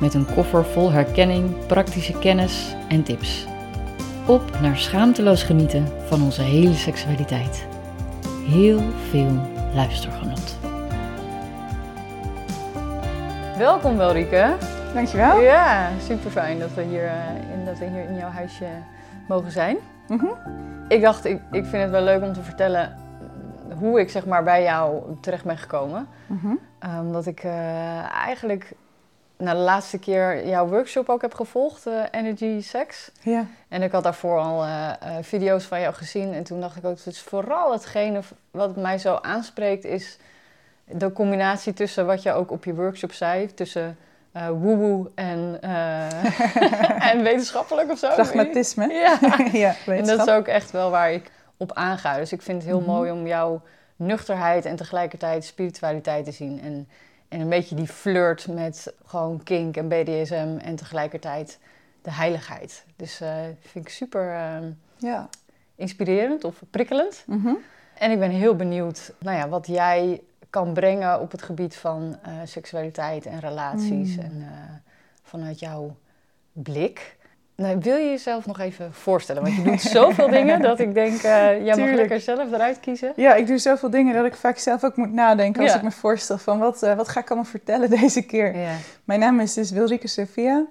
Met een koffer vol herkenning, praktische kennis en tips. Op naar schaamteloos genieten van onze hele seksualiteit. Heel veel luistergenot. Welkom Welrike. Dankjewel. Ja, super fijn dat we hier, uh, in, dat we hier in jouw huisje mogen zijn. Mhm. Ik dacht, ik, ik vind het wel leuk om te vertellen hoe ik zeg maar bij jou terecht ben gekomen. Mhm. Omdat ik uh, eigenlijk na de laatste keer jouw workshop ook heb gevolgd, uh, Energy Sex. Ja. En ik had daarvoor al uh, video's van jou gezien. En toen dacht ik ook, het is vooral hetgene wat mij zo aanspreekt, is de combinatie tussen wat je ook op je workshop zei, tussen uh, woewoe en, uh, en wetenschappelijk of zo. Pragmatisme. Ja, ja en dat is ook echt wel waar ik op aanga. Dus ik vind het heel mm -hmm. mooi om jouw nuchterheid en tegelijkertijd spiritualiteit te zien. En, en een beetje die flirt met gewoon kink en BDSM en tegelijkertijd de heiligheid. Dus uh, vind ik super ja. inspirerend of prikkelend. Mm -hmm. En ik ben heel benieuwd nou ja, wat jij kan brengen op het gebied van uh, seksualiteit en relaties. Mm. En uh, vanuit jouw blik. Nou, wil je jezelf nog even voorstellen? Want je doet zoveel dingen dat ik denk, uh, jij mag Tuurlijk. lekker zelf eruit kiezen. Ja, ik doe zoveel dingen dat ik vaak zelf ook moet nadenken als Ja. ik me voorstel van wat, uh, wat ga ik allemaal vertellen deze keer. Ja. Mijn naam is dus Wilrike Sophia.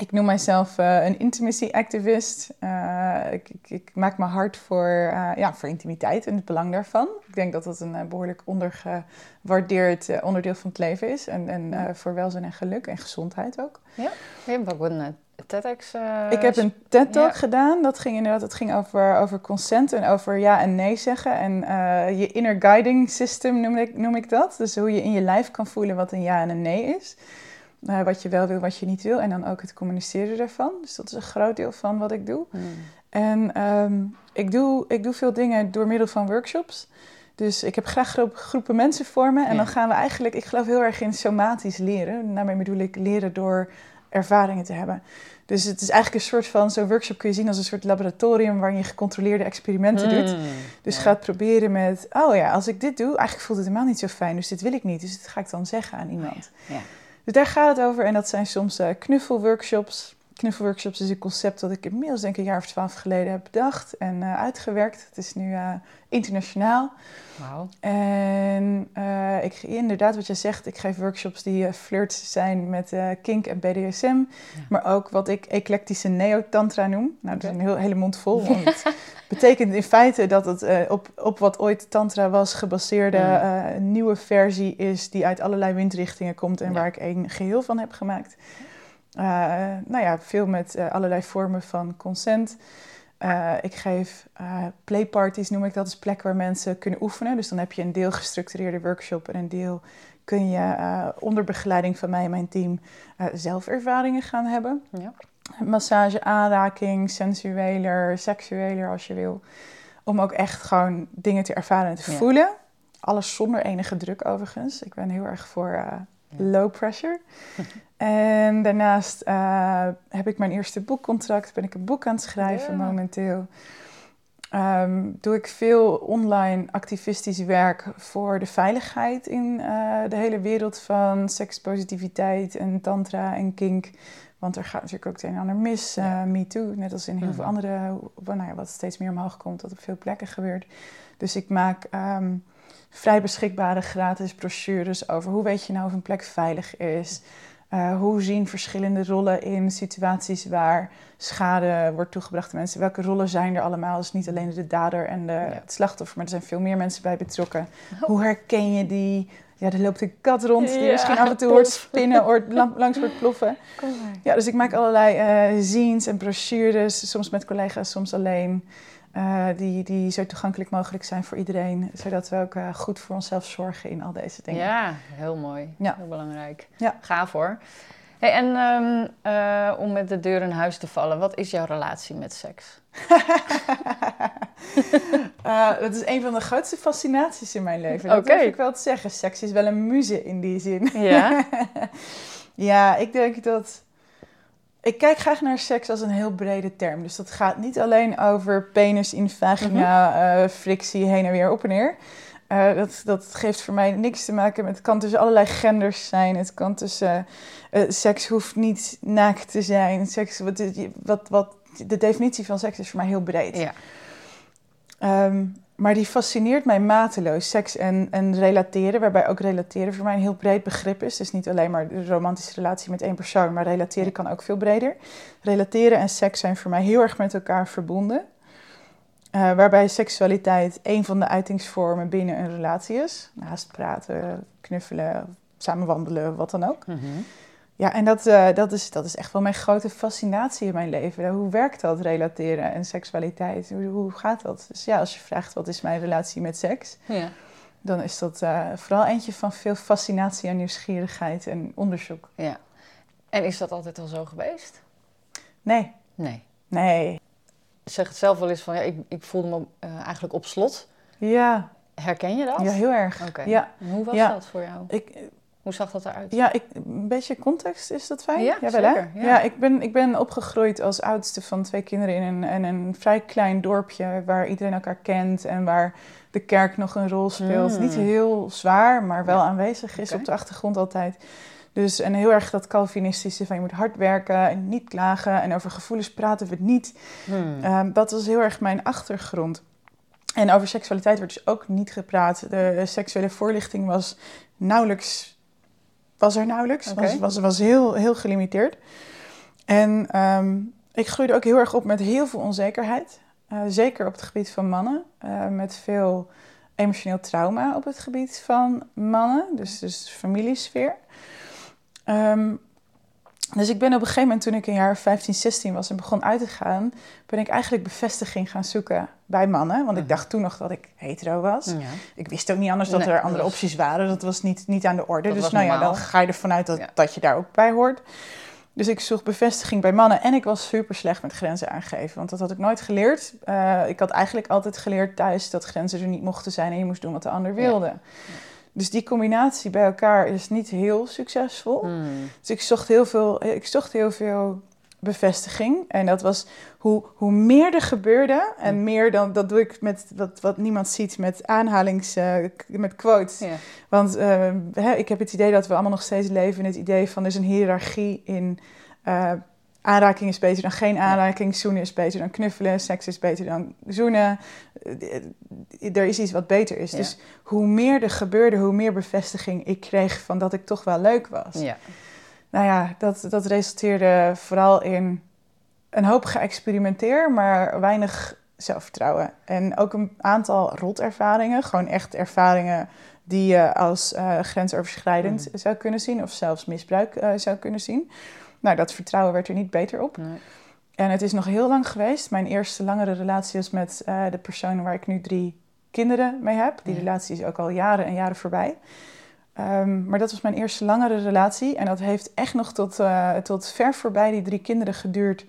Ik noem mijzelf uh, een intimacy activist. Uh, ik, ik, ik, maak me hard voor, uh, ja, voor intimiteit en het belang daarvan. Ik denk dat dat een behoorlijk ondergewaardeerd onderdeel van het leven is. En, en voor welzijn en geluk en gezondheid ook. Ja, je hebt ook een TEDx. ik heb een TED-talk ja. gedaan. Dat ging inderdaad dat ging over, over consent en over ja en nee zeggen. En je inner guiding system noem ik, noem ik dat. Dus hoe je in je lijf kan voelen wat een ja en een nee is. Uh, wat je wel wil, wat je niet wil. En dan ook het communiceren daarvan. Dus dat is een groot deel van wat ik doe. Hmm. En um, ik, doe, ik doe veel dingen door middel van workshops. Dus ik heb graag groep, groepen mensen voor me. En Ja. dan gaan we eigenlijk... Ik geloof heel erg in somatisch leren. Daarmee bedoel ik leren door ervaringen te hebben. Dus het is eigenlijk een soort van... Zo'n workshop kun je zien als een soort laboratorium... waarin je gecontroleerde experimenten doet. Hmm. Dus Ja. gaat proberen met... Oh ja, als ik dit doe... Eigenlijk voelt het helemaal niet zo fijn. Dus dit wil ik niet. Dus dit ga ik dan zeggen aan iemand. Ja. Dus daar gaat het over. En dat zijn soms uh, knuffelworkshops. Knuffelworkshops is een concept dat ik inmiddels denk een jaar of twaalf geleden heb bedacht en uh, uitgewerkt. Het is nu uh, internationaal. Wauw. En uh, ik, inderdaad, wat jij zegt, ik geef workshops die uh, flirt zijn met kink en BDSM. Ja. Maar ook wat ik eclectische neo-tantra noem. Nou, dat is een heel, hele mond vol. Want het betekent in feite dat het op, op wat ooit tantra was gebaseerde een nieuwe versie is die uit allerlei windrichtingen komt en Ja. waar ik een geheel van heb gemaakt. Uh, nou ja, veel met uh, allerlei vormen van consent. Uh, ik geef uh, playparties, noem ik dat, als plek waar mensen kunnen oefenen. Dus dan heb je een deel gestructureerde workshop en een deel kun je uh, onder begeleiding van mij en mijn team zelfervaringen gaan hebben. Ja. Massage, aanraking, sensueler, seksueler als je wil. Om ook echt gewoon dingen te ervaren en te Ja. voelen. Alles zonder enige druk overigens. Ik ben heel erg voor low pressure. en daarnaast uh, heb ik mijn eerste boekcontract. Ben ik een boek aan het schrijven momenteel. Um, doe ik veel online activistisch werk voor de veiligheid in uh, de hele wereld van sekspositiviteit en tantra en kink. Want er gaat natuurlijk ook het een en ander mis, uh, Ja. me too. Net als in heel veel Mhm. andere, nou ja, wat steeds meer omhoog komt, wat op veel plekken gebeurt. Dus ik maak um, vrij beschikbare gratis brochures over hoe weet je nou of een plek veilig is. Uh, hoe zien verschillende rollen in situaties waar schade wordt toegebracht aan mensen? Welke rollen zijn er allemaal? Dus niet alleen de dader en de, Ja. het slachtoffer, maar er zijn veel meer mensen bij betrokken. Hoe herken je die? Ja, er loopt een kat rond die Ja, misschien af en toe hoort spinnen, hoort lang- langs hoort ploffen. Ja, dus ik maak allerlei eh zines en brochures, soms met collega's, soms alleen. Eh, die, die zo toegankelijk mogelijk zijn voor iedereen. Zodat we ook eh, goed voor onszelf zorgen in al deze dingen. Ja, heel mooi. Ja. Heel belangrijk. Ja. Gaaf hoor. Hey, en um, uh, om met de deur in huis te vallen, wat is jouw relatie met seks? dat is een van de grootste fascinaties in mijn leven. Dat okay. durf ik wel te zeggen. Seks is wel een muze in die zin. Ja? ja, ik denk dat... Ik kijk graag naar seks als een heel brede term. Dus dat gaat niet alleen over penis in vagina, mm frictie, heen en weer, op en neer. Uh, dat, dat geeft voor mij niks te maken met... Het kan tussen allerlei genders zijn. Het kan tussen... Uh, seks hoeft niet naakt te zijn. Seks, wat, wat, wat, de definitie van seks is voor mij heel breed. Ja. Um, maar die fascineert mij mateloos. Seks en, en relateren, waarbij ook relateren voor mij een heel breed begrip is. Dus niet alleen maar de romantische relatie met één persoon, maar relateren kan ook veel breder. Relateren en seks zijn voor mij heel erg met elkaar verbonden. Uh, waarbij seksualiteit een van de uitingsvormen binnen een relatie is. Naast praten, knuffelen, samen wandelen, wat dan ook. Mhm. Ja, en dat, uh, dat, is, dat is echt wel mijn grote fascinatie in mijn leven. Hoe werkt dat, relateren en seksualiteit? Hoe, hoe gaat dat? Dus ja, als je vraagt wat is mijn relatie met seks... Ja. dan is dat uh, vooral eentje van veel fascinatie en nieuwsgierigheid en onderzoek. Ja. En is dat altijd al zo geweest? Nee. Nee. Nee zeg het zelf wel eens van, ja, ik, ik voelde me uh, eigenlijk op slot. Ja. Herken je dat? Ja, heel erg. Oké. Ja. hoe was dat voor jou? Ik, hoe zag dat eruit? Ja, ik, een beetje context, is dat fijn? Ja, zeker, hè? Ja. ik, ben, ik ben opgegroeid als oudste van twee kinderen in een, in een vrij klein dorpje waar iedereen elkaar kent en waar de kerk nog een rol speelt. Mm. Niet heel zwaar, maar wel aanwezig is op de achtergrond altijd. Dus en heel erg dat Calvinistische van je moet hard werken en niet klagen en over gevoelens praten we het niet. Hmm. Ehm, dat was heel erg mijn achtergrond. En over seksualiteit werd dus ook niet gepraat. De seksuele voorlichting was nauwelijks, was er nauwelijks, was, was, was heel, heel gelimiteerd. En ehm, ik groeide ook heel erg op met heel veel onzekerheid. Uh, zeker op het gebied van mannen. Uh, met veel emotioneel trauma op het gebied van mannen. Dus, dus familiesfeer. Um, dus ik ben op een gegeven moment, toen ik een jaar 15, 16 was en begon uit te gaan, ben ik eigenlijk bevestiging gaan zoeken bij mannen. Want ik mhm. dacht toen nog dat ik hetero was. Ja. Ik wist ook niet anders dat er andere opties waren. Dat was niet, niet aan de orde. dus nou ja, dan ga je ervan uit dat, dat je daar ook bij hoort. Dus ik zocht bevestiging bij mannen en ik was super slecht met grenzen aangeven. Want dat had ik nooit geleerd. Uh, ik had eigenlijk altijd geleerd thuis dat grenzen er niet mochten zijn en je moest doen wat de ander wilde. Ja. Dus die combinatie bij elkaar is niet heel succesvol. Hmm. Dus ik zocht heel veel, ik zocht heel veel bevestiging. En dat was hoe, hoe meer er gebeurde, en meer dan, dat doe ik met wat, wat niemand ziet, met aanhalings, uh, met quotes. Want uh, hè, ik heb het idee dat we allemaal nog steeds leven in het idee van er is een hiërarchie in uh, aanraking is beter dan geen aanraking, zoenen is beter dan knuffelen, seks is beter dan zoenen. Eh, er is iets wat beter is. Dus hoe meer er gebeurde, hoe meer bevestiging ik kreeg van dat ik toch wel leuk was. Ja. Nou ja, dat, dat resulteerde vooral in een hoop geëxperimenteer, maar weinig zelfvertrouwen. En ook een aantal rotervaringen, gewoon echt ervaringen die je als uh, grensoverschrijdend mm. zou kunnen zien of zelfs misbruik uh, zou kunnen zien. Nou, dat vertrouwen werd er niet beter op. Nee. En het is nog heel lang geweest. Mijn eerste langere relatie was met uh, de persoon waar ik nu drie kinderen mee heb. Die relatie is ook al jaren en jaren voorbij. Um, maar dat was mijn eerste langere relatie. En dat heeft echt nog tot, uh, tot ver voorbij die drie kinderen geduurd.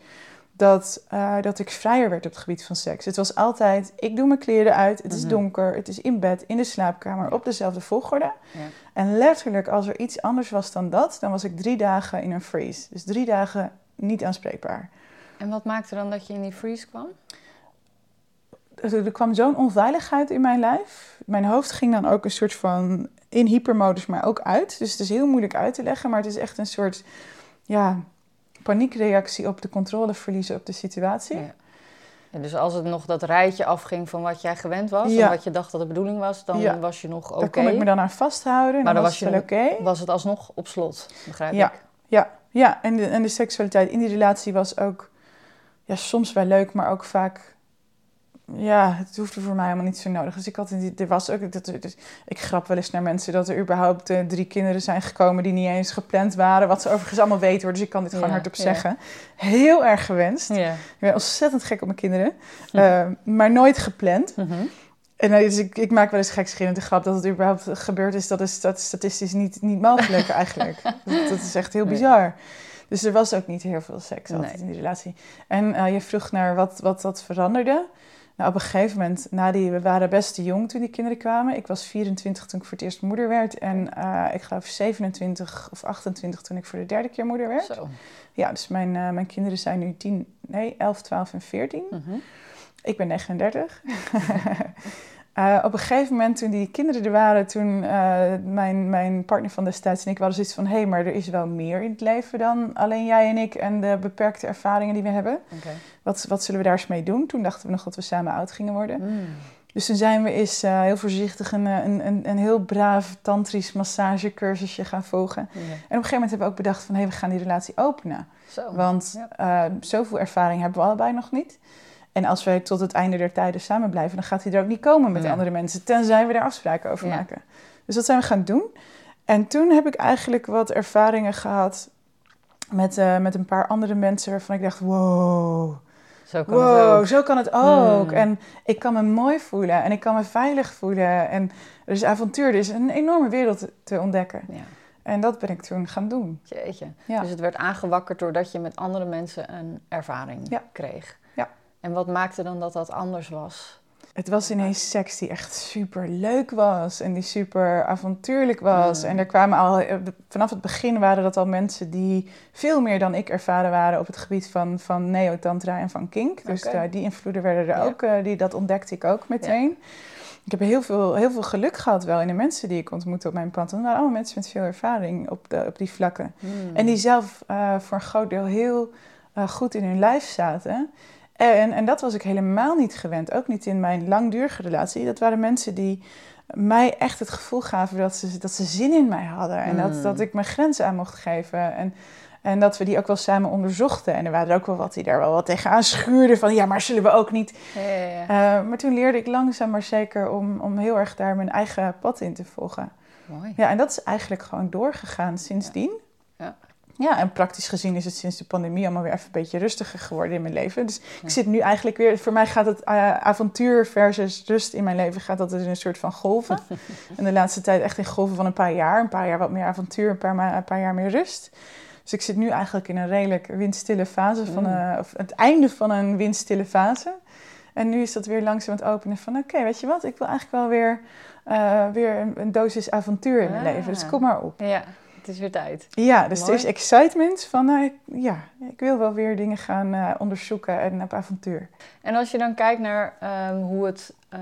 Dat, uh, dat ik vrijer werd op het gebied van seks. Het was altijd, ik doe mijn kleren uit, het is mhm. donker, het is in bed, in de slaapkamer, op dezelfde volgorde. Ja. En letterlijk, als er iets anders was dan dat, dan was ik drie dagen in een freeze. Dus drie dagen niet aanspreekbaar. En wat maakte dan dat je in die freeze kwam? Er kwam zo'n onveiligheid in mijn lijf. Mijn hoofd ging dan ook een soort van in hypermodus, maar ook uit. Dus het is heel moeilijk uit te leggen, maar het is echt een soort ja, paniekreactie op de controle verliezen op de situatie. Ja. dus als het nog dat rijtje afging van wat jij gewend was en wat je dacht dat de bedoeling was, dan was je nog oké. Okay. Daar kon ik me dan aan vasthouden. Maar dan was, was het oké. Was het alsnog op slot, begrijp ja. ik? Ja, ja. En, de, en de seksualiteit in die relatie was ook ja, soms wel leuk, maar ook vaak ja, het hoefde voor mij helemaal niet zo nodig. Dus ik had er was ook, dat, dus, ik grap wel eens naar mensen dat er überhaupt uh, drie kinderen zijn gekomen die niet eens gepland waren. Wat ze overigens allemaal weten hoor, dus ik kan dit gewoon hardop zeggen. Heel erg gewenst. Ik ben ontzettend gek op mijn kinderen, uh, maar nooit gepland. Mm En dus ik, ik maak wel eens gekscherende grap dat het überhaupt gebeurd is. Dat is, dat is statistisch niet, niet mogelijk eigenlijk. dat, dat, is echt heel bizar. Dus er was ook niet heel veel seks altijd in die relatie. En uh, je vroeg naar wat, wat dat veranderde. Nou, op een gegeven moment, na die, we waren best te jong toen die kinderen kwamen. Ik was 24 toen ik voor het eerst moeder werd. En uh, ik geloof 27 of 28 toen ik voor de derde keer moeder werd. Zo. Ja, dus mijn, uh, mijn kinderen zijn nu 10, nee, 11, 12 en 14. Mm -hmm. Ik ben 39. Uh, op een gegeven moment, toen die kinderen er waren, toen uh, mijn, mijn partner van destijds en ik hadden zoiets van: hé, hey, maar er is wel meer in het leven dan alleen jij en ik en de beperkte ervaringen die we hebben. Okay. Wat, wat zullen we daar eens mee doen? Toen dachten we nog dat we samen oud gingen worden. Mm. Dus toen zijn we eens uh, heel voorzichtig een, een, een, een, heel braaf tantrisch massagecursusje gaan volgen. En op een gegeven moment hebben we ook bedacht van, hé, hey, we gaan die relatie openen. Zo. Want ja. zoveel ervaring hebben we allebei nog niet. En als wij tot het einde der tijden samen blijven, dan gaat hij er ook niet komen met andere mensen, tenzij we daar afspraken over maken. Dus dat zijn we gaan doen. En toen heb ik eigenlijk wat ervaringen gehad met, uh, met een paar andere mensen waarvan ik dacht, wow. Zo kan wow, het ook. zo kan het ook. Hmm. En ik kan me mooi voelen en ik kan me veilig voelen. En er is avontuur, er is een enorme wereld te ontdekken. Ja. En dat ben ik toen gaan doen. Jeetje. Ja. Dus het werd aangewakkerd doordat je met andere mensen een ervaring ja. kreeg. En wat maakte dan dat dat anders was? Het was ineens seks die echt super leuk was en die super avontuurlijk was. En er kwamen al, eh, vanaf het begin waren dat al mensen die veel meer dan ik ervaren waren op het gebied van, van neo-tantra en van kink. Dus okay. die invloeden werden er ook, uh, die, dat ontdekte ik ook meteen. Ik heb heel veel, heel veel geluk gehad wel in de mensen die ik ontmoette op mijn pad. Dat waren allemaal mensen met veel ervaring op, de, op die vlakken. Hmm. En die zelf uh, voor een groot deel heel goed in hun lijf zaten. En, en dat was ik helemaal niet gewend, ook niet in mijn langdurige relatie. Dat waren mensen die mij echt het gevoel gaven dat ze, dat ze zin in mij hadden. En dat, hmm. dat ik mijn grenzen aan mocht geven. En, en dat we die ook wel samen onderzochten. En er waren er ook wel wat die daar wel wat tegenaan schuurden. Van ja, maar zullen we ook niet. Ja, ja, ja. Uh, maar toen leerde ik langzaam maar zeker om, om heel erg daar mijn eigen pad in te volgen. Mooi. Ja, en dat is eigenlijk gewoon doorgegaan sindsdien. Ja. En praktisch gezien is het sinds de pandemie allemaal weer even een beetje rustiger geworden in mijn leven. Dus ik zit nu eigenlijk weer, voor mij gaat het uh, avontuur versus rust in mijn leven, gaat dat in een soort van golven. en de laatste tijd echt in golven van een paar jaar. Een paar jaar wat meer avontuur, een paar, een paar jaar meer rust. Dus ik zit nu eigenlijk in een redelijk windstille fase, van, uh, of het einde van een windstille fase. En nu is dat weer langzaam het openen van, oké, weet je wat, ik wil eigenlijk wel weer, uh, weer een, een, dosis avontuur in mijn ah. leven. Dus kom maar op. Ja. Het is weer tijd. Ja, dus er is excitement van, uh, ja, ik wil wel weer dingen gaan uh, onderzoeken en op avontuur. En als je dan kijkt naar um, hoe het, uh,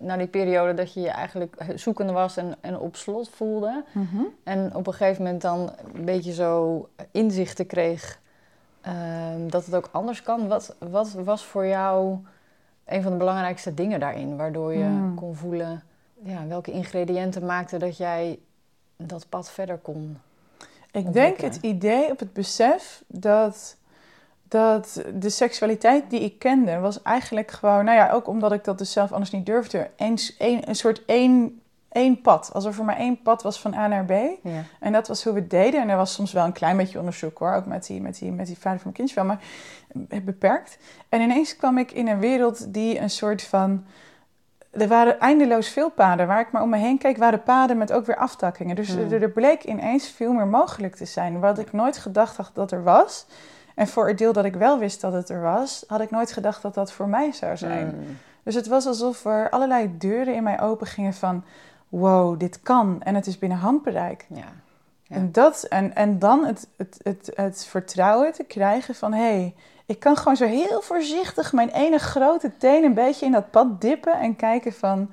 naar die periode dat je je eigenlijk zoekende was en, en op slot voelde. Mm -hmm. En op een gegeven moment dan een beetje zo inzichten kreeg um, dat het ook anders kan. Wat, wat was voor jou een van de belangrijkste dingen daarin? Waardoor je mm. kon voelen, ja, welke ingrediënten maakten dat jij dat pad verder kon Ik denk het idee op het besef dat, dat de seksualiteit die ik kende, was eigenlijk gewoon, nou ja, ook omdat ik dat dus zelf anders niet durfde, een, een, een soort één, één pad. Alsof er maar één pad was van A naar B. Ja. En dat was hoe we het deden. En er was soms wel een klein beetje onderzoek hoor, ook met die, met die, met die vader van mijn kindje wel, maar beperkt. En ineens kwam ik in een wereld die een soort van er waren eindeloos veel paden. Waar ik maar om me heen keek, waren paden met ook weer aftakkingen. Dus hmm. er, bleek ineens veel meer mogelijk te zijn. Wat ik nooit gedacht had dat er was. En voor het deel dat ik wel wist dat het er was, had ik nooit gedacht dat dat voor mij zou zijn. Hmm. Dus het was alsof er allerlei deuren in mij open gingen van... wow, dit kan en het is binnen handbereik. Ja. ja. En, dat, en, en dan het, het, het, het vertrouwen te krijgen van... hé, hey, ik kan gewoon zo heel voorzichtig mijn ene grote teen een beetje in dat pad dippen en kijken van,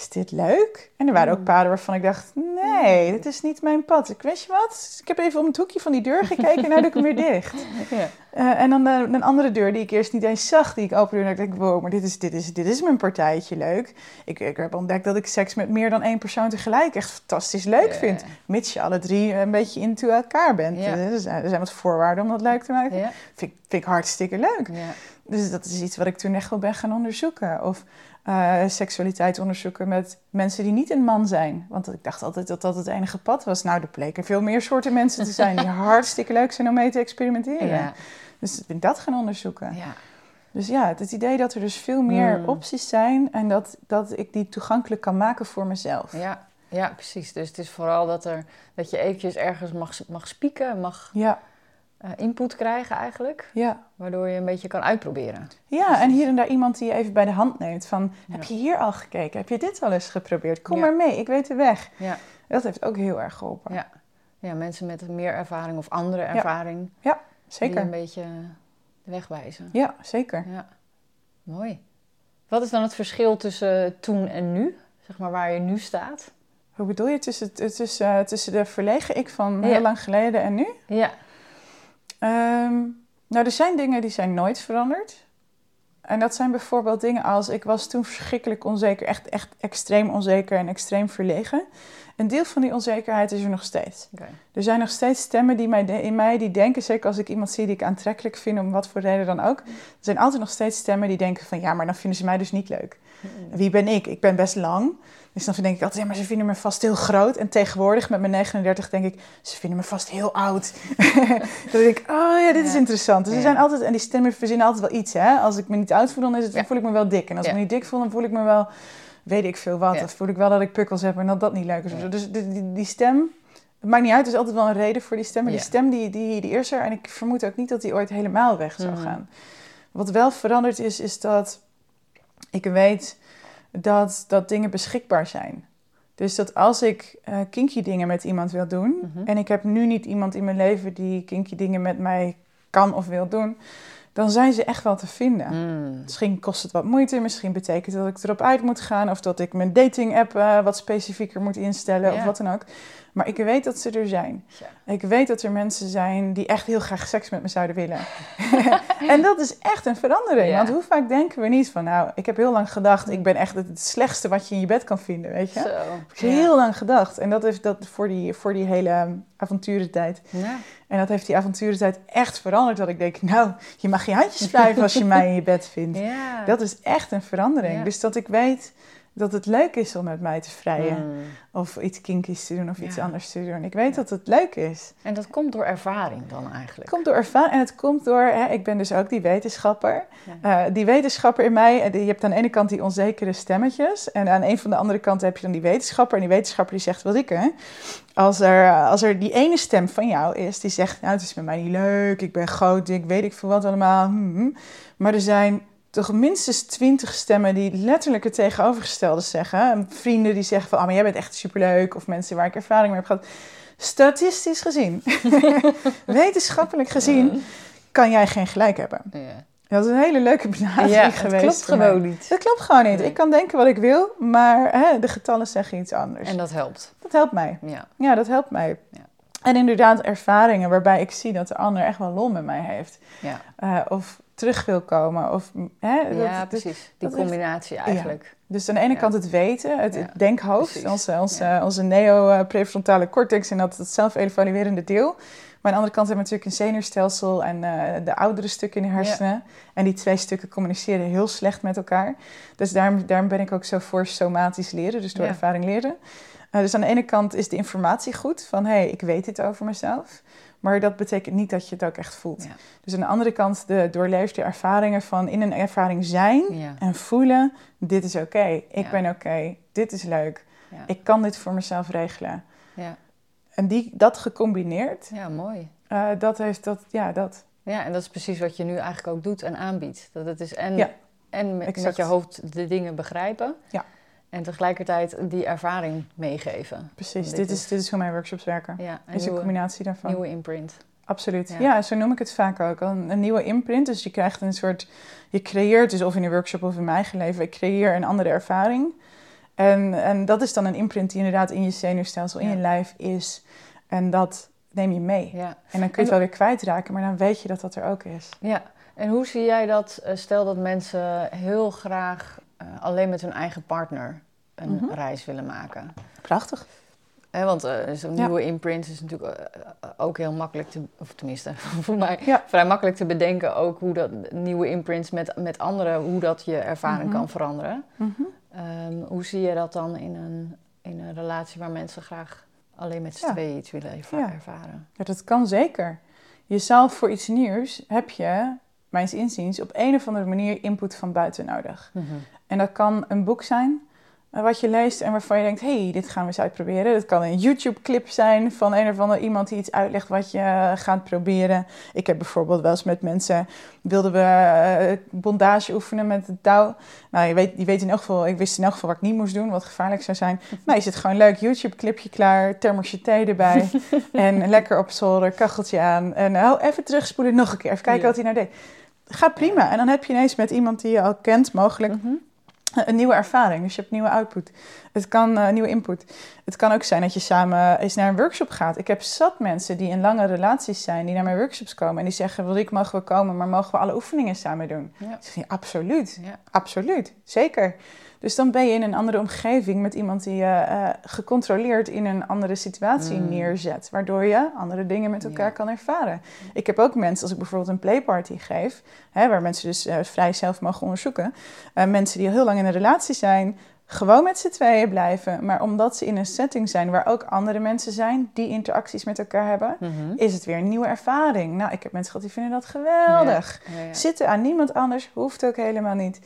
is dit leuk? En er waren ook hmm. paden waarvan ik dacht, nee, dit is niet mijn pad. Ik weet je wat, ik heb even om het hoekje van die deur gekeken en nu doe ik hem weer dicht. Ja. Uh, en dan uh, een andere deur die ik eerst niet eens zag, die ik opende en dacht ik, wow, maar dit is, dit is, dit is mijn partijtje leuk. Ik, ik heb ontdekt dat ik seks met meer dan één persoon tegelijk echt fantastisch leuk vind. Mits je alle drie een beetje into elkaar bent. Yeah. Er, zijn, er zijn wat voorwaarden om dat leuk te maken. Vind, vind ik hartstikke leuk. Dus dat is iets wat ik toen echt wel ben gaan onderzoeken. Of uh, seksualiteit onderzoeken met mensen die niet een man zijn. Want ik dacht altijd dat dat het enige pad was. Nou, er bleken veel meer soorten mensen te zijn die hartstikke leuk zijn om mee te experimenteren. Ja. Dus ik ben dat gaan onderzoeken. Ja. Dus ja, het, idee dat er dus veel meer Hmm. opties zijn en dat, dat ik die toegankelijk kan maken voor mezelf. Ja, ja, precies. Dus het is vooral dat, er, dat je eventjes ergens mag, mag spieken, mag Ja, eh, input krijgen eigenlijk. ja. Waardoor je een beetje kan uitproberen. Ja, en hier en daar iemand die je even bij de hand neemt van, Ja. heb je hier al gekeken? Heb je dit al eens geprobeerd? Kom Ja. maar mee, ik weet de weg. Ja. Dat heeft ook heel erg geholpen. Ja. Ja, mensen met meer ervaring of andere ervaring. Die Zeker. een beetje de weg wijzen. Ja, zeker. Ja, mooi. Wat is dan het verschil tussen toen en nu? Zeg maar waar je nu staat? Hoe bedoel je tussen, tussen, tussen de verlegen ik van Ja. heel lang geleden en nu? Ja. Ehm, nou, er zijn dingen die zijn nooit veranderd. En dat zijn bijvoorbeeld dingen als... Ik was toen verschrikkelijk onzeker. Echt, echt extreem onzeker en extreem verlegen. Een deel van die onzekerheid is er nog steeds. Er zijn nog steeds stemmen die mij de- in mij die denken... Zeker als ik iemand zie die ik aantrekkelijk vind, om wat voor reden dan ook. Er zijn altijd nog steeds stemmen die denken van... Ja, maar dan vinden ze mij dus niet leuk. Wie ben ik? Ik ben best lang. Dus dan denk ik altijd, ja, maar ze vinden me vast heel groot. En tegenwoordig met mijn 39 denk ik, ze vinden me vast heel oud. dan denk ik, oh ja, dit is interessant. Dus Ja. zijn altijd, en die stemmen verzinnen altijd wel iets, hè. Als ik me niet oud voel, dan, is het, voel ik me wel dik. En als ik me niet dik voel, dan voel ik me wel, weet ik veel wat. Dan voel ik wel dat ik pukkels heb en dat dat niet leuk is. of. Dus die, die, die stem, het maakt niet uit, er is altijd wel een reden voor die stem. Maar die stem, die, die, die is er. En ik vermoed ook niet dat die ooit helemaal weg zou Mhm. gaan. Wat wel veranderd is, is dat ik weet dat, dat dingen beschikbaar zijn. Dus dat als ik eh, kinky dingen met iemand wil doen, Mhm. en ik heb nu niet iemand in mijn leven die kinky dingen met mij kan of wil doen, dan zijn ze echt wel te vinden. Mm. Misschien kost het wat moeite, misschien betekent dat ik erop uit moet gaan of dat ik mijn dating app eh, wat specifieker moet instellen of wat dan ook. Maar ik weet dat ze er zijn. Ja. Ik weet dat er mensen zijn die echt heel graag seks met me zouden willen. en dat is echt een verandering. Ja. Want hoe vaak denken we niet van, nou, ik heb heel lang gedacht, ik ben echt het slechtste wat je in je bed kan vinden, weet je? Zo. Heb ik heel lang gedacht. En dat heeft dat voor die, voor die hele avonturentijd. Ja. En dat heeft die avonturentijd echt veranderd. Dat ik denk, nou, je mag je handjes wrijven als je mij in je bed vindt. Dat is echt een verandering. Dus dat ik weet dat het leuk is om met mij te vrijen. Mm. Of iets kinkies te doen of iets anders te doen. Ik weet dat het leuk is. En dat komt door ervaring dan Het eigenlijk. komt door ervaring en het komt door, hè, ik ben dus ook die wetenschapper. Ja. Eh, die wetenschapper in mij, eh, je hebt aan de ene kant die onzekere stemmetjes. En aan een van de andere kanten heb je dan die wetenschapper. En die wetenschapper die zegt, wat ik hè. Als er, als er die ene stem van jou is, die zegt, nou het is met mij niet leuk. Ik ben groot, dik, weet ik veel wat allemaal. hm, hm. Maar er zijn toch minstens twintig stemmen die letterlijk het tegenovergestelde zeggen. Vrienden die zeggen van, ah, maar jij bent echt superleuk. Of mensen waar ik ervaring mee heb gehad. Statistisch gezien, wetenschappelijk gezien, kan jij geen gelijk hebben. Ja. Dat is een hele leuke benadering Ja, geweest. klopt voor mij. gewoon niet. Dat klopt gewoon niet. Nee. Ik kan denken wat ik wil, maar hè, de getallen zeggen iets anders. En dat helpt. dat helpt mij. Ja. Ja, dat helpt mij. Ja. En inderdaad ervaringen waarbij ik zie dat de ander echt wel lol met mij heeft. Ja, Eh, of terug wil komen. Of, hè, dat- ja precies. Die Ja. combinatie eigenlijk. dus aan de ene Ja. kant het weten, het, Ja, denkhoofd, precies. onze, onze, onze neo-prefrontale cortex en dat het zelf-evaluerende deel. Maar aan de andere kant hebben we natuurlijk een zenuwstelsel en eh, de oudere stukken in de hersenen. En die twee stukken communiceren heel slecht met elkaar. Dus daarom, daarom ben ik ook zo voor somatisch leren, dus door ervaring leren. Eh, dus aan de ene kant is de informatie goed, van hé, hey, ik weet dit over mezelf. Maar dat betekent niet dat je het ook echt voelt. Ja. Dus aan de andere kant de doorleefde ervaringen van in een ervaring zijn Ja. en voelen, dit is oké, ik Ja. ben oké, dit is leuk, ik kan dit voor mezelf regelen. Ja. En die, dat gecombineerd, ja, mooi. eh, dat heeft dat, ja, dat. Ja, en dat is precies wat je nu eigenlijk ook doet en aanbiedt. Dat het is en, en met, met je hoofd de dingen begrijpen. Ja. En tegelijkertijd die ervaring meegeven. Precies, Dit dit, is, dit is hoe mijn workshops werken. Ja, is een combinatie daarvan. nieuwe imprint. Absoluut. Ja. Ja. zo noem ik het vaak ook. Een, een nieuwe imprint. Dus je krijgt een soort. Je creëert, dus of in een workshop of in mijn eigen leven, ik creëer een andere ervaring. En, en dat is dan een imprint die inderdaad in je zenuwstelsel, in Ja. je lijf is. En dat neem je mee. Ja. En dan kun je het wel weer kwijtraken, maar dan weet je dat dat er ook is. ja. En hoe zie jij dat? eh, Stel dat mensen heel graag eh, alleen met hun eigen partner een Mhm. reis willen maken. Prachtig. Want eh, zo'n Ja. nieuwe imprint is natuurlijk eh, ook heel makkelijk te, of tenminste voor mij Ja. vrij makkelijk te bedenken ook hoe dat nieuwe imprints met, met anderen, hoe dat je ervaring Mhm. kan veranderen. Mhm. Ehm, hoe zie je dat dan in een, in een relatie waar mensen graag alleen met z'n Ja. tweeën iets willen ervaren? Ja, dat kan zeker. Je zal voor iets nieuws heb je mijns inziens, op een of andere manier input van buiten nodig. En dat kan een boek zijn, eh, wat je leest en waarvan je denkt: hey, dit gaan we eens uitproberen. Het kan een YouTube-clip zijn van een of andere iemand die iets uitlegt wat je eh, gaat proberen. Ik heb bijvoorbeeld wel eens met mensen wilden we uh, bondage oefenen met het touw. Nou, je weet, je weet in elk geval, ik wist in elk geval wat ik niet moest doen, wat gevaarlijk zou zijn. Nou, je zit gewoon leuk YouTube-clipje klaar, thermosje thee erbij en lekker op zolder, kacheltje aan. En oh, even terugspoelen, nog een keer, even kijken wat hij nou deed. Gaat prima. En dan heb je ineens met iemand die je al kent, mogelijk. Mhm een nieuwe ervaring. Dus je hebt nieuwe output. Het kan uh, nieuwe input. Het kan ook zijn dat je samen eens naar een workshop gaat. Ik heb zat mensen die in lange relaties zijn, die naar mijn workshops komen en die zeggen: Wil ik mogen we komen, maar mogen we alle oefeningen samen doen? Ja. Ik zeg: Absoluut, ja. absoluut, zeker. Dus dan ben je in een andere omgeving met iemand die je uh, gecontroleerd in een andere situatie mm. neerzet. Waardoor je andere dingen met elkaar kan ervaren. Ik heb ook mensen, als ik bijvoorbeeld een playparty geef, hè, waar mensen dus uh, vrij zelf mogen onderzoeken. Uh, mensen die al heel lang in een relatie zijn, gewoon met z'n tweeën blijven. Maar omdat ze in een setting zijn waar ook andere mensen zijn die interacties met elkaar hebben, mhm. is het weer een nieuwe ervaring. Nou, ik heb mensen gehad die vinden dat geweldig. Zitten aan niemand anders hoeft ook helemaal niet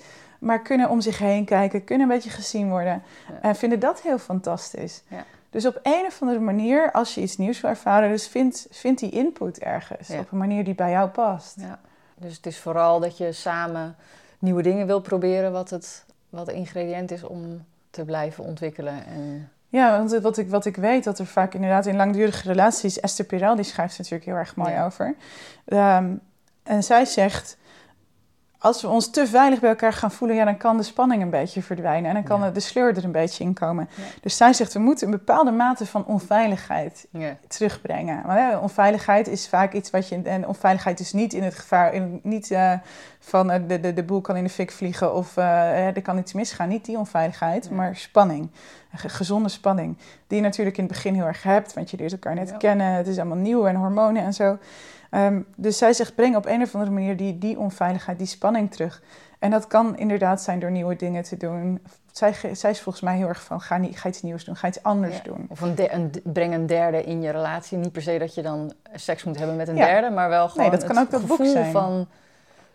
maar kunnen om zich heen kijken, kunnen een beetje gezien worden. En vinden dat heel fantastisch. Ja. Dus op een of andere manier, als je iets nieuws wil ervaren, dus vind, vind die input ergens. Op een manier die bij jou past. Ja. Dus het is vooral dat je samen nieuwe dingen wil proberen, wat het wat ingrediënt is om te blijven ontwikkelen. En... Ja, want wat ik, wat ik weet, dat er vaak inderdaad in langdurige relaties, Esther Pirel, die schrijft natuurlijk heel erg mooi over. Um, en zij zegt als we ons te veilig bij elkaar gaan voelen, ja, dan kan de spanning een beetje verdwijnen en dan kan de sleur er een beetje in komen. Dus zij zegt, we moeten een bepaalde mate van onveiligheid terugbrengen. Maar onveiligheid is vaak iets wat je, en onveiligheid is niet in het gevaar, in, niet uh, van uh, de, de, de boel kan in de fik vliegen of uh, er kan iets misgaan. Niet die onveiligheid, maar spanning. Gezonde spanning. Die je natuurlijk in het begin heel erg hebt, want je leert elkaar net kennen, het is allemaal nieuw en hormonen en zo. Ehm, dus zij zegt, breng op een of andere manier die, die onveiligheid, die spanning terug. En dat kan inderdaad zijn door nieuwe dingen te doen. Zij, zij is volgens mij heel erg van, ga, niet, ga iets nieuws doen, ga iets anders doen. Of een, een breng een derde in je relatie. Niet per se dat je dan seks moet hebben met een derde, maar wel gewoon nee, dat kan ook dat boek zijn. van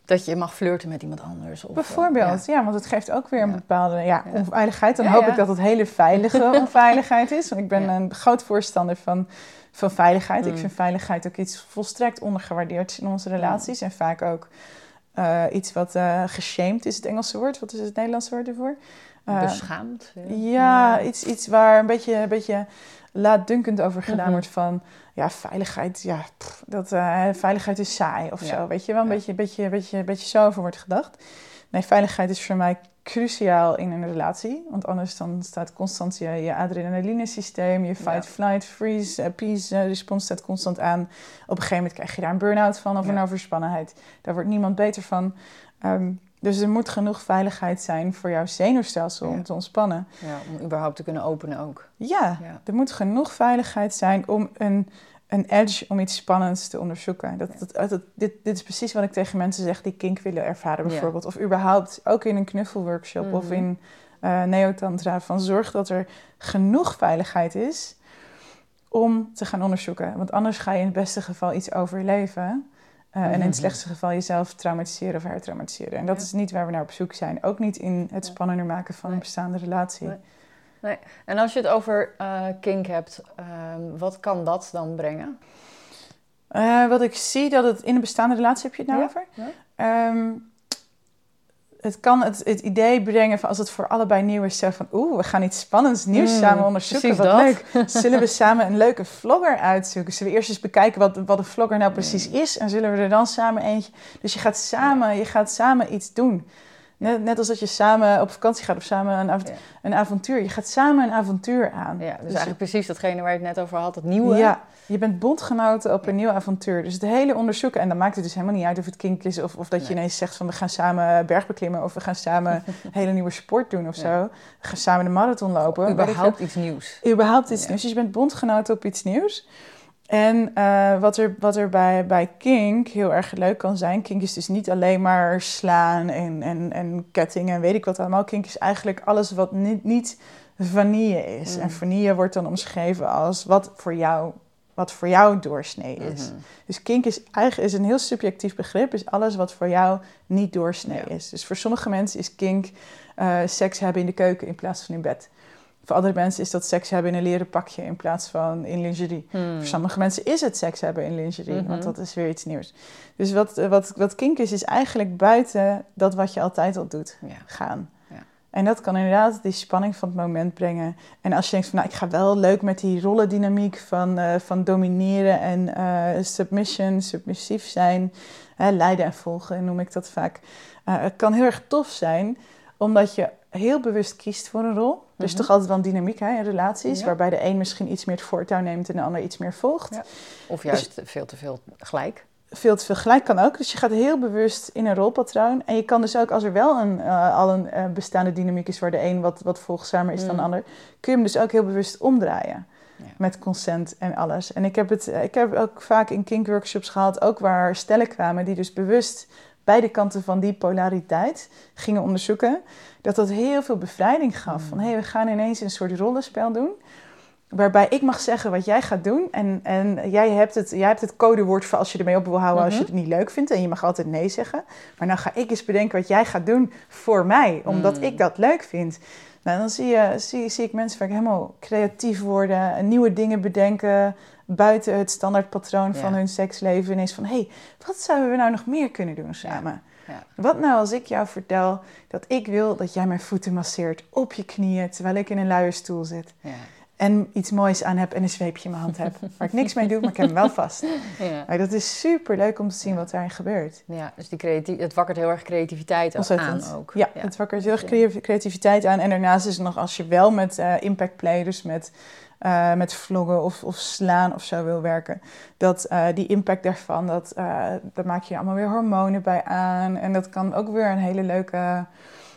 dat je mag flirten met iemand anders. Of, Bijvoorbeeld, ja. want het geeft ook weer een bepaalde ja, onveiligheid. Dan hoop ik dat het hele veilige onveiligheid is. Want ik ben een groot voorstander van van veiligheid. Ik mm. vind veiligheid ook iets volstrekt ondergewaardeerd in onze relaties. En vaak ook uh, iets wat uh, geshamed is, het Engelse woord. Wat is het Nederlandse woord ervoor? Uh, Beschaamd. Ja, Iets, iets waar een beetje, een beetje laatdunkend over gedaan mhm. wordt van... Ja, veiligheid, ja, dat, veiligheid is saai of zo. Weet je wel, een beetje, beetje, beetje, beetje zo over wordt gedacht. Nee, veiligheid is voor mij cruciaal in een relatie. Want anders dan staat constant je, je adrenalinesysteem, je fight, flight, freeze, uh, peace uh, respons staat constant aan. Op een gegeven moment krijg je daar een burn-out van of een overspannenheid. Daar wordt niemand beter van. Ehm, dus er moet genoeg veiligheid zijn voor jouw zenuwstelsel om te ontspannen. Ja, om überhaupt te kunnen openen ook. Ja, ja, er moet genoeg veiligheid zijn om een een edge om iets spannends te onderzoeken. Dat, dat, dat, dit, dit is precies wat ik tegen mensen zeg die kink willen ervaren bijvoorbeeld. Of überhaupt ook in een knuffelworkshop of mhm. in uh, neotantra. Van zorg dat er genoeg veiligheid is om te gaan onderzoeken. Want anders ga je in het beste geval iets overleven. Uh, En in het mhm. slechtste geval jezelf traumatiseren of hertraumatiseren. En dat is niet waar we naar op zoek zijn. Ook niet in het spannender maken van een bestaande relatie. Nee. En als je het over uh, kink hebt, ehm, wat kan dat dan brengen? Uh, wat ik zie dat het in een bestaande relatie heb je het nou over. Ehm, het kan het, het, idee brengen van als het voor allebei nieuw is, zo van oeh, we gaan iets spannends nieuws mm, samen onderzoeken. Wat dat. leuk. Zullen we samen een leuke vlogger uitzoeken? Zullen we eerst eens bekijken wat, wat een vlogger nou precies is? En zullen we er dan samen eentje. Dus je gaat samen, je gaat samen iets doen. Net, net als dat je samen op vakantie gaat of samen een, een avontuur. Je gaat samen een avontuur aan. Ja, dus, dus eigenlijk precies datgene waar je het net over had, het nieuwe. Ja, je bent bondgenoten op een nieuw avontuur. Dus het hele onderzoeken, en dan maakt het dus helemaal niet uit of het kink is... of, of dat je ineens zegt van we gaan samen bergbeklimmen... of we gaan samen een hele nieuwe sport doen of zo. We gaan samen de marathon lopen. Überhaupt iets nieuws. Überhaupt iets nieuws. Dus je bent bondgenoten op iets nieuws. En uh, wat er, wat er bij, bij kink heel erg leuk kan zijn, kink is dus niet alleen maar slaan en, en, en kettingen en weet ik wat allemaal. Kink is eigenlijk alles wat niet, niet vanille is. En mm. vanille wordt dan omschreven als wat voor jou wat voor jou doorsnee is. Mhm. Dus kink is eigenlijk is een heel subjectief begrip, is alles wat voor jou niet doorsnee Ja. is. Dus voor sommige mensen is kink eh, seks hebben in de keuken in plaats van in bed. Voor andere mensen is dat seks hebben in een leren pakje in plaats van in lingerie. Hmm. Voor sommige mensen is het seks hebben in lingerie, Mhm. want dat is weer iets nieuws. Dus wat, eh, wat, wat kink is, is eigenlijk buiten dat wat je altijd al doet Ja. gaan. Ja. En dat kan inderdaad die spanning van het moment brengen. En als je denkt van, nou, ik ga wel leuk met die rollendynamiek van, eh, van domineren en eh, submission, submissief zijn, hè, leiden en volgen noem ik dat vaak. Het kan heel erg tof zijn, omdat je heel bewust kiest voor een rol. Dus Mhm. toch altijd wel een dynamiek hè, in relaties, Ja. waarbij de een misschien iets meer het voortouw neemt en de ander iets meer volgt. Ja. Of juist veel te veel gelijk. Veel te veel gelijk kan ook. Dus je gaat heel bewust in een rolpatroon. En je kan dus ook, als er wel een, eh, al een eh, bestaande dynamiek is waar de een wat, wat volgzamer is dan de Mm. ander, kun je hem dus ook heel bewust omdraaien. Ja. Met consent en alles. En ik heb het ik heb ook vaak in kink-workshops gehad, ook waar stellen kwamen die dus bewust beide kanten van die polariteit gingen onderzoeken. Dat dat heel veel bevrijding gaf. Van hé, hey, we gaan ineens een soort rollenspel doen. Waarbij ik mag zeggen wat jij gaat doen. En, en jij, hebt het, jij hebt het codewoord voor als je ermee op wil houden als je Mhm. het niet leuk vindt. En je mag altijd nee zeggen. Maar nou ga ik eens bedenken wat jij gaat doen voor mij. Omdat Mm. ik dat leuk vind. Nou, dan zie, je, zie, zie ik mensen vaak helemaal creatief worden. en Nieuwe dingen bedenken. Buiten het standaardpatroon van hun seksleven. Ineens van, hé, hey, wat zouden we nou nog meer kunnen doen samen? Ja. Wat nou als ik jou vertel dat ik wil dat jij mijn voeten masseert op je knieën terwijl ik in een luie stoel zit. Ja. En iets moois aan heb en een zweepje in mijn hand heb. Waar ik niks mee doe, maar ik heb hem wel vast. Ja. Maar dat is super leuk om te zien wat daarin gebeurt. ja, dus die creatie, het wakkert heel erg creativiteit Ontzettend. aan ook. Ja, het wakkert heel erg crea- creativiteit aan. En daarnaast is het nog als je wel met eh, impact play, dus met, eh, met vloggen of, of slaan of zo wil werken. Dat eh, die impact daarvan, dat, eh daar maak je allemaal weer hormonen bij aan. En dat kan ook weer een hele leuke...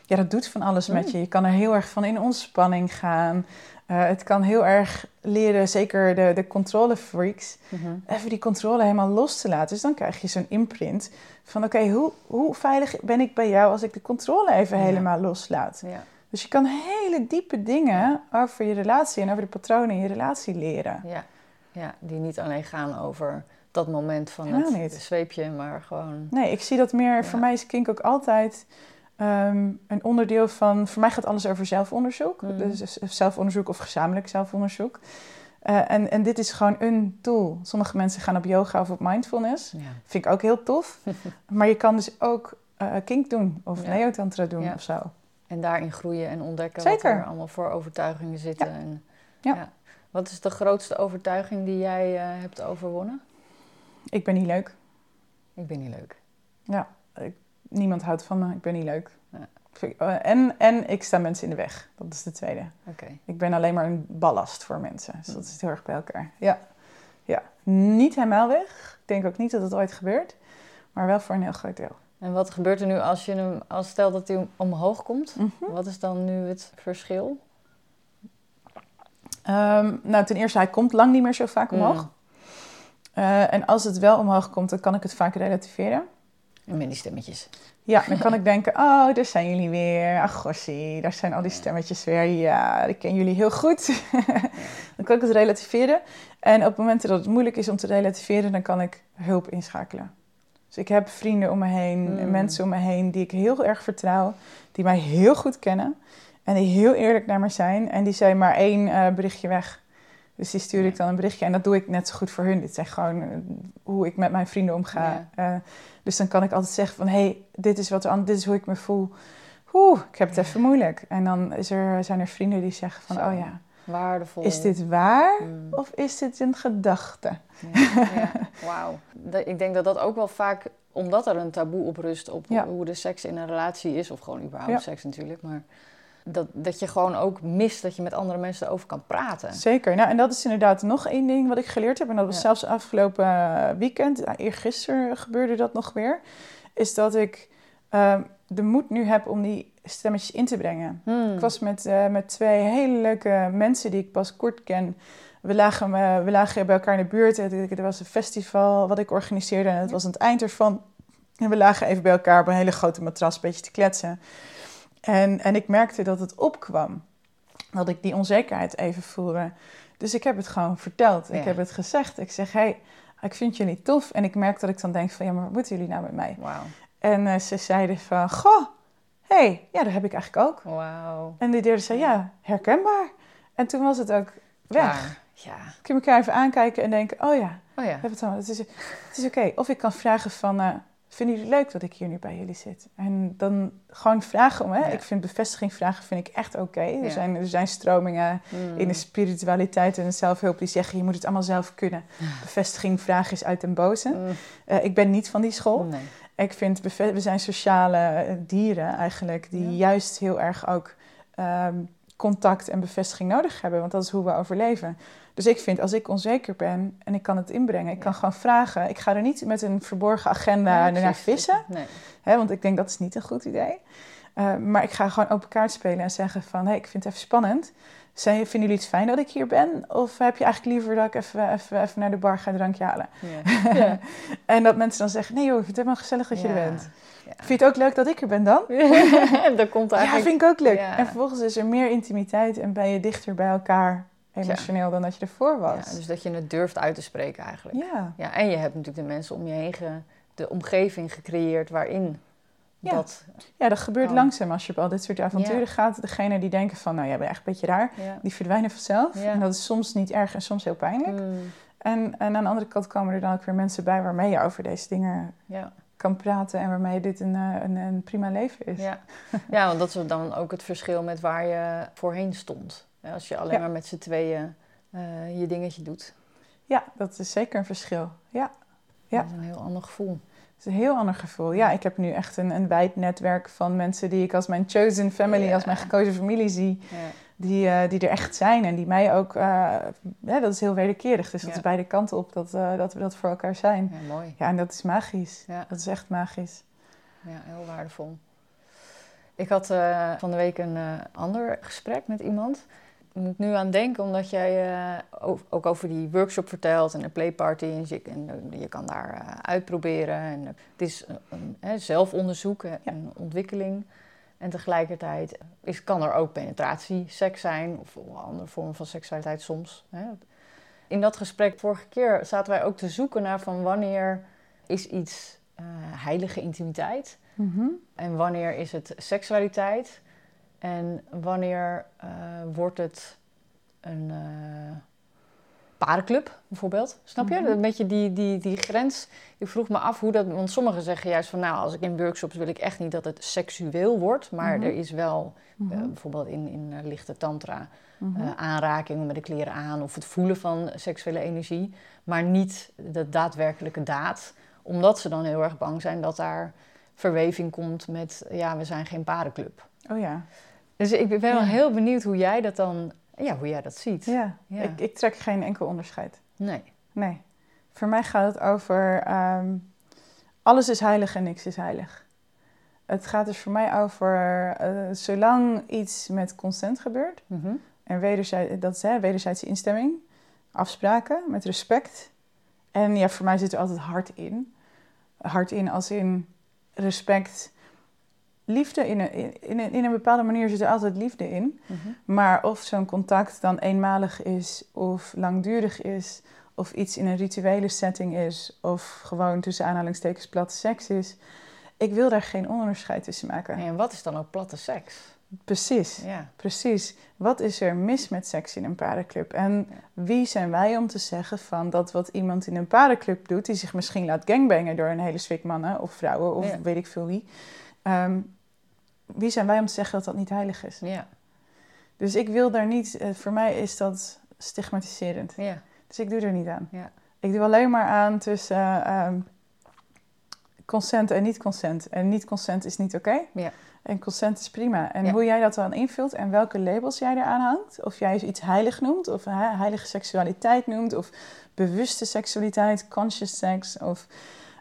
Ja, dat doet van alles met Mm. je. Je kan er heel erg van in ontspanning gaan. Het kan heel erg leren, zeker de, de controle freaks, Mhm. even die controle helemaal los te laten. Dus dan krijg je zo'n imprint van oké, hoe, hoe veilig ben ik bij jou als ik de controle even Ja. helemaal loslaat? Ja. Dus je kan hele diepe dingen over je relatie en over de patronen in je relatie leren. Ja. ja, die niet alleen gaan over dat moment van Helemaal het niet. zweepje, maar gewoon... Nee, ik zie dat meer, Ja. voor mij is kink ook altijd ehm, een onderdeel van, voor mij gaat alles over zelfonderzoek. Mhm. Dus zelfonderzoek of gezamenlijk zelfonderzoek. Eh, en, en dit is gewoon een tool. Sommige mensen gaan op yoga of op mindfulness. Ja. Vind ik ook heel tof. maar je kan dus ook eh, kink doen of Ja. neotantra doen of zo. En daarin groeien en ontdekken Zeker. wat er allemaal voor overtuigingen zitten. En, Ja. Wat is de grootste overtuiging die jij eh, hebt overwonnen? Ik ben niet leuk. Ik ben niet leuk. Niemand houdt van me. Ik ben niet leuk. Ja. Ik- eh, En, en ik sta mensen in de weg. Dat is de tweede. Oké. Ik ben alleen maar een ballast voor mensen. Dus dat is heel erg bij elkaar. Ja. ja. Niet helemaal weg. Ik denk ook niet dat het ooit gebeurt. Maar wel voor een heel groot deel. En wat gebeurt er nu als je hem, als stel dat hij omhoog komt? Mhm. Wat is dan nu het verschil? Ehm, nou, ten eerste, hij komt lang niet meer zo vaak omhoog. Mm. Eh, en als het wel omhoog komt, dan kan ik het vaak relativeren. En met die stemmetjes. Ja, dan kan ik denken, oh, daar zijn jullie weer. Ach, gossie, daar zijn al die stemmetjes weer. Ja, ik ken jullie heel goed. dan kan ik het relativeren. En op momenten dat het moeilijk is om te relativeren, dan kan ik hulp inschakelen. Dus ik heb vrienden om me heen, Mm. mensen om me heen die ik heel erg vertrouw, die mij heel goed kennen en die heel eerlijk naar me zijn. En die zijn maar één eh, berichtje weg. Dus die stuur ik dan een berichtje en dat doe ik net zo goed voor hun. Dit zijn gewoon eh, hoe ik met mijn vrienden omga. Eh, dus dan kan ik altijd zeggen van, hé, hey, dit is wat er dit is hoe ik me voel. Oeh, ik heb het even moeilijk. En dan is er, zijn er vrienden die zeggen van, Zo. oh ja, Waardevol. is dit waar Mm. of is dit een gedachte? Ja, ja. Wauw. Ik denk dat dat ook wel vaak, omdat er een taboe op rust op Ja. hoe de seks in een relatie is, of gewoon überhaupt seks natuurlijk, maar dat, dat je gewoon ook mist dat je met andere mensen erover kan praten. Zeker. Nou, en dat is inderdaad nog één ding wat ik geleerd heb. En dat was Ja. zelfs afgelopen eh, weekend, ja, eergisteren gebeurde dat nog weer. Is dat ik eh, de moed nu heb om die stemmetjes in te brengen. Hmm. Ik was met, eh, met twee hele leuke mensen die ik pas kort ken. We lagen, eh, we lagen bij elkaar in de buurt. Er was een festival wat ik organiseerde en het was aan het eind ervan. En we lagen even bij elkaar op een hele grote matras, een beetje te kletsen. En, en ik merkte dat het opkwam. Dat ik die onzekerheid even voelde. Dus ik heb het gewoon verteld. Ik heb het gezegd. Ik zeg, hé, hey, ik vind jullie tof. En ik merk dat ik dan denk van, ja, maar wat moeten jullie nou met mij? En eh, ze zeiden van, goh, hey, ja, dat heb ik eigenlijk ook. Wauw. En die derde zei, ja, herkenbaar. En toen was het ook weg. Klaar. Ja. Kun je elkaar even aankijken en denken, oh ja, Oh ja. we hebben het al. Het is, het is oké. Of ik kan vragen van, eh, vinden jullie het leuk dat ik hier nu bij jullie zit? En dan gewoon vragen om, hè. Ja. Ik vind bevestiging vragen vind ik echt oké. Er, zijn, er zijn stromingen Mm. in de spiritualiteit en de zelfhulp die zeggen, je moet het allemaal zelf kunnen. Bevestiging vragen is uit den boze. Mm. Eh, ik ben niet van die school. Nee. Ik vind, we zijn sociale eh, dieren eigenlijk, die Ja. juist heel erg ook ehm, contact en bevestiging nodig hebben, want dat is hoe we overleven. Dus ik vind, als ik onzeker ben en ik kan het inbrengen, ik Ja. kan gewoon vragen. Ik ga er niet met een verborgen agenda naar vissen, Nee. hè, want ik denk dat is niet een goed idee. Eh, maar ik ga gewoon open kaart spelen en zeggen van, hey, ik vind het even spannend. Zijn, vinden jullie het fijn dat ik hier ben? Of heb je eigenlijk liever dat ik even, even, even naar de bar ga een drankje halen? Ja. Ja. En dat mensen dan zeggen, nee joh, ik vind het helemaal gezellig dat je er Ja. bent. Ja. Vind je het ook leuk dat ik er ben dan? dat komt Ja, eigenlijk... vind ik ook leuk. Ja. En vervolgens is er meer intimiteit en ben je dichter bij elkaar emotioneel dan dat je ervoor was. Ja, dus dat je het durft uit te spreken eigenlijk. Ja, Ja, en je hebt natuurlijk de mensen om je heen, ge- de omgeving gecreëerd waarin Ja. dat... ja dat gebeurt Oh. langzaam als je op al dit soort avonturen Ja. gaat. Degene die denken van, nou jij bent echt een beetje raar, Ja. die verdwijnen vanzelf. En dat is soms niet erg en soms heel pijnlijk. Mm, En, en aan de andere kant komen er dan ook weer mensen bij waarmee je over deze dingen kan praten en waarmee dit een, eh, een, een prima leven is. Ja. ja, want dat is dan ook het verschil met waar je voorheen stond. Als je alleen maar met z'n tweeën eh, je dingetje doet. Ja, dat is zeker een verschil. Ja, Ja. Dat is een heel ander gevoel. Is een heel ander gevoel. Ja, ik heb nu echt een, een wijd netwerk van mensen die ik als mijn chosen family, Ja. als mijn gekozen familie zie. Ja. die, eh, die er echt zijn en die mij ook, eh, ja, dat is heel wederkerig. Dus dat is beide kanten op dat, eh, dat we dat voor elkaar zijn. ja, mooi. Ja, en dat is magisch. Ja. Dat is echt magisch. Ja, heel waardevol. Ik had eh, van de week een eh, ander gesprek met iemand. Ik moet nu aan denken, omdat jij o- ook over die workshop vertelt en de playparty. En je, en, eh, je kan daar eh, uitproberen. En, het is een, een, zelfonderzoek en Ja. ontwikkeling. En tegelijkertijd is, kan er ook penetratie, seks zijn of andere vormen van seksualiteit soms. Hè. In dat gesprek vorige keer zaten wij ook te zoeken naar van wanneer is iets heilige intimiteit en wanneer is het seksualiteit? En wanneer eh, wordt het een eh parenclub, bijvoorbeeld? Snap je? Mhm. Een beetje die, die, die grens. Ik vroeg me af hoe dat... Want sommigen zeggen juist van... Nou, als ik in workshops wil ik echt niet dat het seksueel wordt. Maar Mhm. er is wel, eh, Mhm. bijvoorbeeld in, in lichte tantra... Aanrakingen met de kleren aan of het voelen van seksuele energie, maar niet de daadwerkelijke daad, omdat ze dan heel erg bang zijn dat daar verweving komt met, ja, we zijn geen parenclub. Oh ja. Dus ik ben wel Ja. heel benieuwd hoe jij dat dan, ja, hoe jij dat ziet. ja. Ja. Ik, ik trek geen enkel onderscheid. Nee. Nee. Voor mij gaat het over ehm, alles is heilig en niks is heilig. Het gaat dus voor mij over eh, zolang iets met consent gebeurt, Mhm. En wederzij, dat is hè, wederzijdse instemming, afspraken met respect. En ja, voor mij zit er altijd hart in. Hart in als in respect, liefde. In een, in, een, in een bepaalde manier zit er altijd liefde in. Mhm. Maar of zo'n contact dan eenmalig is of langdurig is... of iets in een rituele setting is... of gewoon tussen aanhalingstekens platte seks is... ik wil daar geen onderscheid tussen maken. En wat is dan ook platte seks? Precies. Ja. Precies. Wat is er mis met seks in een parenclub? En wie zijn wij om te zeggen van dat wat iemand in een parenclub doet, die zich misschien laat gangbangen door een hele zwik mannen of vrouwen of Ja. weet ik veel wie. Ehm, wie zijn wij om te zeggen dat dat niet heilig is? Ja. Dus ik wil daar niet, eh, voor mij is dat stigmatiserend. Ja. Dus ik doe er niet aan. Ja. Ik doe alleen maar aan tussen eh, ehm, consent en niet-consent. En niet-consent is niet oké. Ja. En consent is prima. En Ja. hoe jij dat dan invult en welke labels jij eraan hangt. Of jij iets heilig noemt, of heilige seksualiteit noemt, of bewuste seksualiteit, conscious sex, of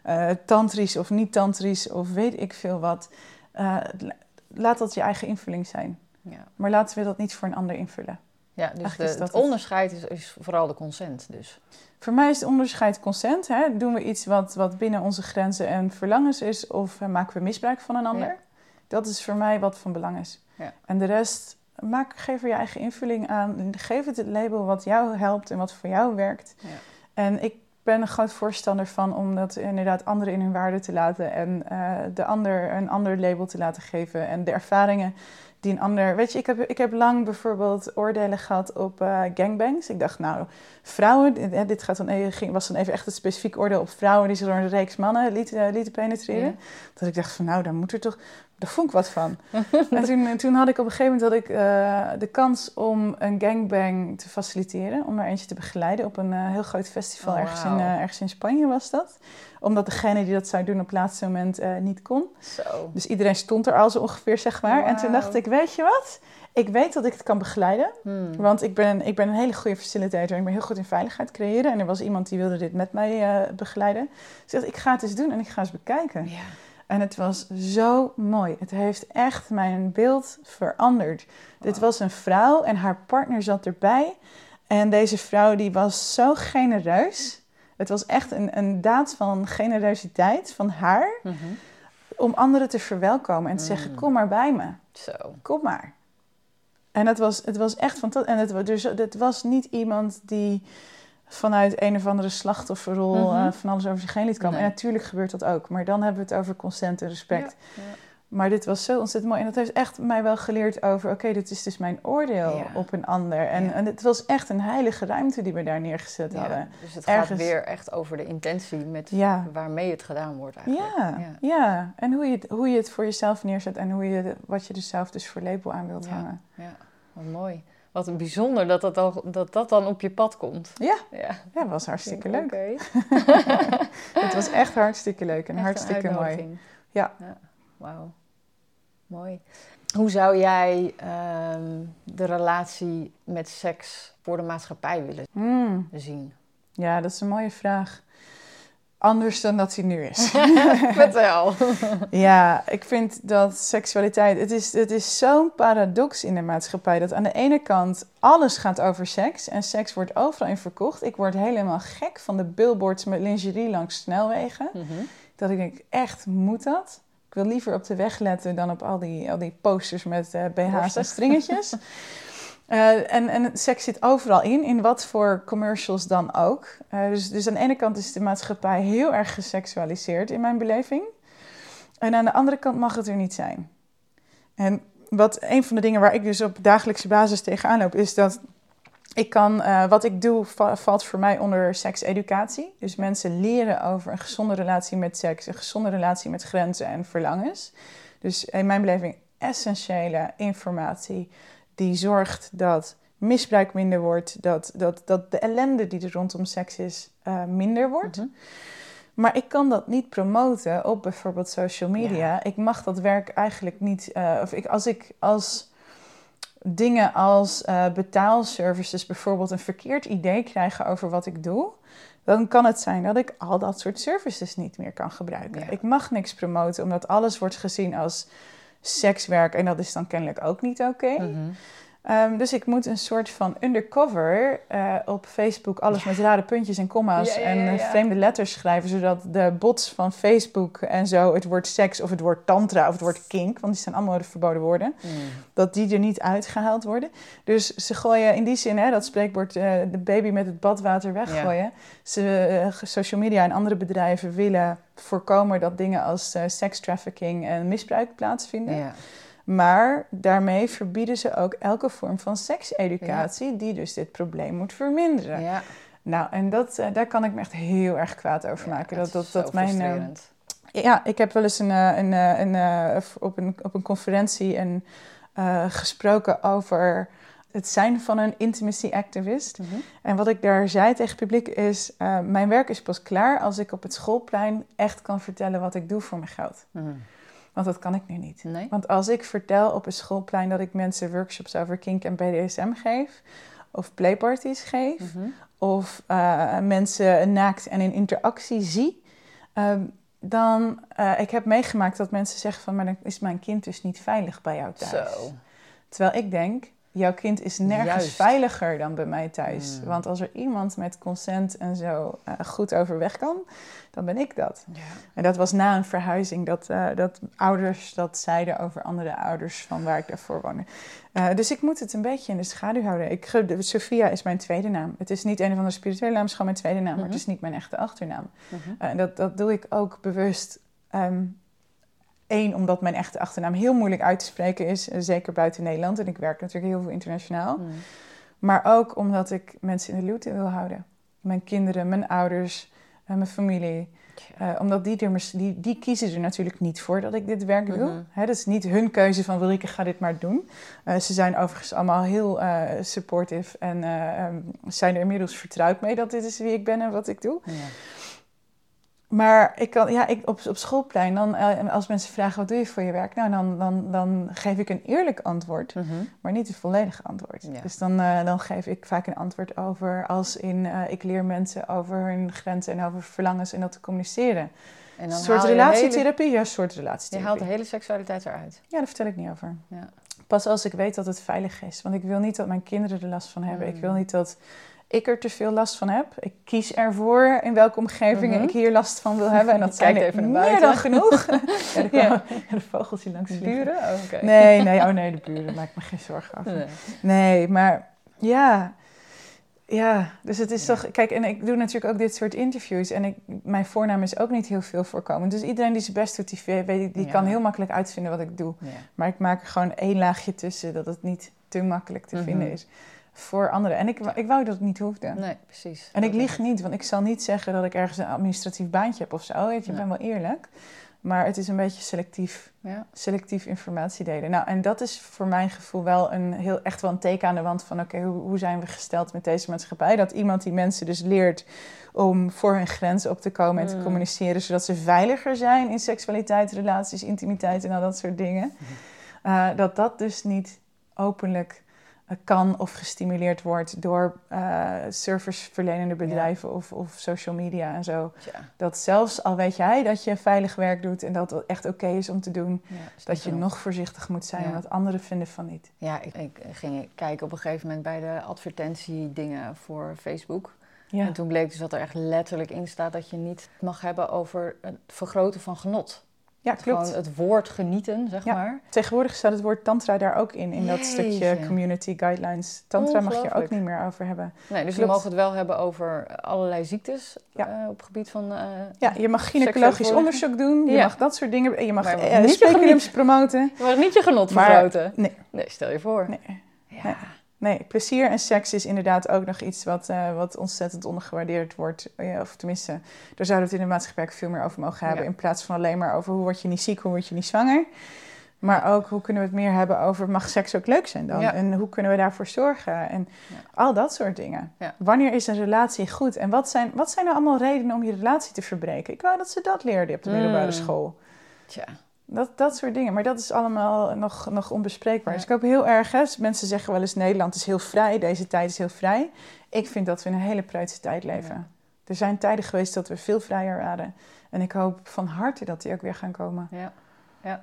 eh, tantrisch of niet-tantrisch, of weet ik veel wat. Eh, la- laat dat je eigen invulling zijn. Ja. Maar laten we dat niet voor een ander invullen. Ja, dus Eigenlijk de, is dat het onderscheid is, is vooral de consent dus. Voor mij is het onderscheid consent. Hè? Doen we iets wat, wat binnen onze grenzen en verlangens is, of eh, maken we misbruik van een ander? Ja. Dat is voor mij wat van belang is. Ja. En de rest maak, geef er je eigen invulling aan. Geef het het label wat jou helpt en wat voor jou werkt. Ja. En ik ben een groot voorstander van om dat inderdaad anderen in hun waarde te laten en uh, de ander een ander label te laten geven. En de ervaringen die een ander. Weet je, ik heb, ik heb lang bijvoorbeeld oordelen gehad op uh, gangbangs. Ik dacht, nou, vrouwen, dit gaat dan even, was dan even echt een specifiek oordeel op vrouwen die zich door een reeks mannen lieten, lieten penetreren. Dat ik dacht van, nou, daar moet er toch daar vond ik wat van. en toen, toen, had ik op een gegeven moment ik, uh, de kans om een gangbang te faciliteren. Om er eentje te begeleiden op een uh, heel groot festival. Oh, ergens, in, ergens in Spanje was dat. Omdat degene die dat zou doen op het laatste moment niet kon. Zo. Dus iedereen stond er al zo ongeveer, zeg maar. Wow. En toen dacht ik, weet je wat? Ik weet dat ik het kan begeleiden. Hmm. Want ik ben, ik ben een hele goede facilitator. Ik ben heel goed in veiligheid creëren. En er was iemand die wilde dit met mij begeleiden. Dus ik dacht, ik ga het eens doen en ik ga eens bekijken. Ja. En het was zo mooi. Het heeft echt mijn beeld veranderd. Dit was een vrouw en haar partner zat erbij. En deze vrouw die was zo genereus. Het was echt een, een daad van generositeit van haar. Mhm. Om anderen te verwelkomen en te zeggen, mm. kom maar bij me. Zo. Kom maar. En het was, het was echt fantastisch. En het, dus, het was niet iemand die vanuit een of andere slachtofferrol mm van alles over zich heen liet komen. En natuurlijk gebeurt dat ook. Maar dan hebben we het over consent en respect. Ja, Maar dit was zo ontzettend mooi. En dat heeft echt mij wel geleerd over... oké, dit is dus mijn oordeel op een ander. En, en het was echt een heilige ruimte die we daar neergezet hadden. Dus het gaat weer echt over de intentie met waarmee het gedaan wordt eigenlijk. Ja, ja. en hoe je, het, hoe je het voor jezelf neerzet... en hoe je, wat je er zelf dus voor label aan wilt hangen. Ja, wat mooi. Wat bijzonder dat dat, al, dat dat dan op je pad komt. Ja, ja. ja was hartstikke leuk. Okay. het was echt hartstikke leuk en hartstikke mooi. Ja. ja. Wauw, mooi. Hoe zou jij ehm, de relatie met seks voor de maatschappij willen hmm. zien? Ja, dat is een mooie vraag anders dan dat hij nu is. Vertel. ja, ik vind dat seksualiteit... Het is, het is zo'n paradox in de maatschappij... dat aan de ene kant alles gaat over seks... en seks wordt overal in verkocht. Ik word helemaal gek van de billboards met lingerie langs snelwegen. Mhm. Dat ik denk, echt, moet dat? Ik wil liever op de weg letten dan op al die, al die posters met uh, BH's en stringetjes. Uh, en, en seks zit overal in, in wat voor commercials dan ook. Uh, dus, dus aan de ene kant is de maatschappij heel erg geseksualiseerd in mijn beleving. En aan de andere kant mag het er niet zijn. En wat een van de dingen waar ik dus op dagelijkse basis tegenaan loop, is dat ik kan, uh, wat ik doe, valt voor mij onder sekseducatie. Dus mensen leren over een gezonde relatie met seks, een gezonde relatie met grenzen en verlangens. Dus in mijn beleving essentiële informatie die zorgt dat misbruik minder wordt, dat, dat, dat de ellende die er rondom seks is uh, minder wordt. Mhm. Maar ik kan dat niet promoten op bijvoorbeeld social media. Ik mag dat werk eigenlijk niet. Uh, of ik, als ik als dingen als uh, betaalservices bijvoorbeeld een verkeerd idee krijgen over wat ik doe, dan kan het zijn dat ik al dat soort services niet meer kan gebruiken. Ik mag niks promoten omdat alles wordt gezien als sekswerk en dat is dan kennelijk ook niet oké. Mhm. Ehm, dus ik moet een soort van undercover uh, op Facebook alles met rare puntjes en komma's en eh, vreemde letters schrijven, zodat de bots van Facebook en zo het woord seks of het woord tantra of het woord kink, want die zijn allemaal de verboden woorden, mm. dat die er niet uitgehaald worden. Dus ze gooien in die zin, hè, dat spreekwoord uh, de baby met het badwater weggooien. Ze, social media en andere bedrijven willen voorkomen dat dingen als sekstrafficking en misbruik plaatsvinden. Ja. Maar daarmee verbieden ze ook elke vorm van sekseducatie, die dus dit probleem moet verminderen. Ja. Nou, en dat, uh, daar kan ik me echt heel erg kwaad over maken. Dat, dat, dat mijn. Uh, ja, ik heb wel eens een, uh, een, een, op, een, op een conferentie een, gesproken over het zijn van een intimacy activist. Mhm. En wat ik daar zei tegen het publiek is: mijn werk is pas klaar als ik op het schoolplein echt kan vertellen wat ik doe voor mijn geld. Mhm. Want dat kan ik nu niet. Want als ik vertel op een schoolplein dat ik mensen workshops over kink en BDSM geef, of playparties geef, mhm. of uh, mensen naakt en in interactie zie, ehm, dan uh, ik heb meegemaakt dat mensen zeggen van, maar dan is mijn kind dus niet veilig bij jou thuis. Zo. Terwijl ik denk, jouw kind is nergens Juist. veiliger dan bij mij thuis. Mm. Want als er iemand met consent en zo eh, goed overweg kan, dan ben ik dat. Ja. En dat was na een verhuizing dat, eh, dat ouders dat zeiden over andere ouders van waar ik daarvoor woonde. Eh, dus ik moet het een beetje in de schaduw houden. Ik, de- Sophia is mijn tweede naam. Het is niet een of andere spirituele naam, het is gewoon mijn tweede naam, maar Mhm. het is niet mijn echte achternaam. Mhm. En dat, dat doe ik ook bewust. Eén, omdat mijn echte achternaam heel moeilijk uit te spreken is, eh, zeker buiten Nederland. En ik werk natuurlijk heel veel internationaal. Mm. Maar ook omdat ik mensen in de luwte wil houden. Mijn kinderen, mijn ouders, eh, mijn familie. Eh, omdat die, er, die, die kiezen er natuurlijk niet voor dat ik dit werk doe. Hè, dat is niet hun keuze van Wilrike, ga dit maar doen. Ze zijn overigens allemaal heel eh, supportive en eh, ehm, zijn er inmiddels vertrouwd mee dat dit is wie ik ben en wat ik doe. Ja. Maar ik kan, ja, ik, op, op schoolplein, dan, eh, als mensen vragen wat doe je voor je werk, nou, dan, dan, dan geef ik een eerlijk antwoord, Mhm. maar niet een volledig antwoord. Ja. Dus dan, eh, dan geef ik vaak een antwoord over als in eh, ik leer mensen over hun grenzen en over verlangens en dat te communiceren. En Een dan soort relatietherapie, ja, een soort hele- Je relatietherapie. haalt de hele seksualiteit eruit. Ja, daar vertel ik niet over. Ja. Pas als ik weet dat het veilig is. Want ik wil niet dat mijn kinderen er last van hebben. Mm. Ik wil niet dat ik er te veel last van heb. Ik kies ervoor in welke omgevingen Mhm. ik hier last van wil hebben. En dat zijn er even meer dan genoeg. ja, Ja. komen de vogels die langs vliegen. Buren? Oh. Nee, nee, oh nee, de buren. Maak me geen zorgen over. Nee. Nee, maar ja. Ja, dus het is toch... Kijk, en ik doe natuurlijk ook dit soort interviews. En ik, mijn voornaam is ook niet heel veel voorkomend. Dus iedereen die zijn best doet, die, weet, die Ja. kan heel makkelijk uitvinden wat ik doe. Ja. Maar ik maak er gewoon één laagje tussen, dat het niet te makkelijk te Mhm. vinden is voor anderen. En ik, wou- ik wou dat het niet hoefde. Nee, precies. En ik lieg niet, want ik zal niet zeggen dat ik ergens een administratief baantje heb of zo. Je, ik Nee. ben wel eerlijk. Maar het is een beetje selectief, Ja. selectief informatie delen. Nou, en dat is voor mijn gevoel wel een heel, echt wel een teken aan de wand van... oké, hoe, hoe zijn we gesteld met deze maatschappij? Dat iemand die mensen dus leert om voor hun grenzen op te komen en te Mm. communiceren... zodat ze veiliger zijn in seksualiteit, relaties, intimiteit en al dat soort dingen. Uh, dat dat dus niet openlijk kan of gestimuleerd wordt door uh, serviceverlenende bedrijven of, of social media en zo. Dat zelfs al weet jij dat je veilig werk doet en dat het echt oké is om te doen, Ja, dat je nog voorzichtig moet zijn, omdat anderen vinden van niet. Ja, ik, ik ging kijken op een gegeven moment bij de advertentiedingen voor Facebook. En toen bleek dus dat er echt letterlijk in staat dat je niet mag hebben over het vergroten van genot. Ja klopt. Gewoon het woord genieten, zeg Ja. maar. Tegenwoordig staat het woord tantra daar ook in, in dat stukje community guidelines. Tantra mag je ook niet meer over hebben. Nee, dus Klopt. we mogen het wel hebben over allerlei ziektes Ja. eh, op het gebied van... eh, Ja, je mag gynaecologisch onderzoek doen, je Ja. mag dat soort dingen, je mag eh, niet je promoten. Je mag niet je genot vergroten. Nee. Nee, stel je voor. Nee. Ja. Nee. Nee, plezier en seks is inderdaad ook nog iets wat, eh, wat ontzettend ondergewaardeerd wordt. Eh, of tenminste, daar zouden we het in de maatschappij veel meer over mogen hebben. Ja. In plaats van alleen maar over hoe word je niet ziek, hoe word je niet zwanger. Maar ook hoe kunnen we het meer hebben over mag seks ook leuk zijn dan? Ja. En hoe kunnen we daarvoor zorgen? En Ja. al dat soort dingen. Ja. Wanneer is een relatie goed? En wat zijn, wat zijn nou allemaal redenen om je relatie te verbreken? Ik wou dat ze dat leerden op de middelbare Mm. school. Tja. Dat, dat soort dingen. Maar dat is allemaal nog, nog onbespreekbaar. Ja. Dus ik hoop heel erg, hè, mensen zeggen wel eens Nederland is heel vrij, deze tijd is heel vrij. Ik vind dat we in een hele preutse tijd leven. Ja. Er zijn tijden geweest dat we veel vrijer waren. En ik hoop van harte dat die ook weer gaan komen. Ja. ja.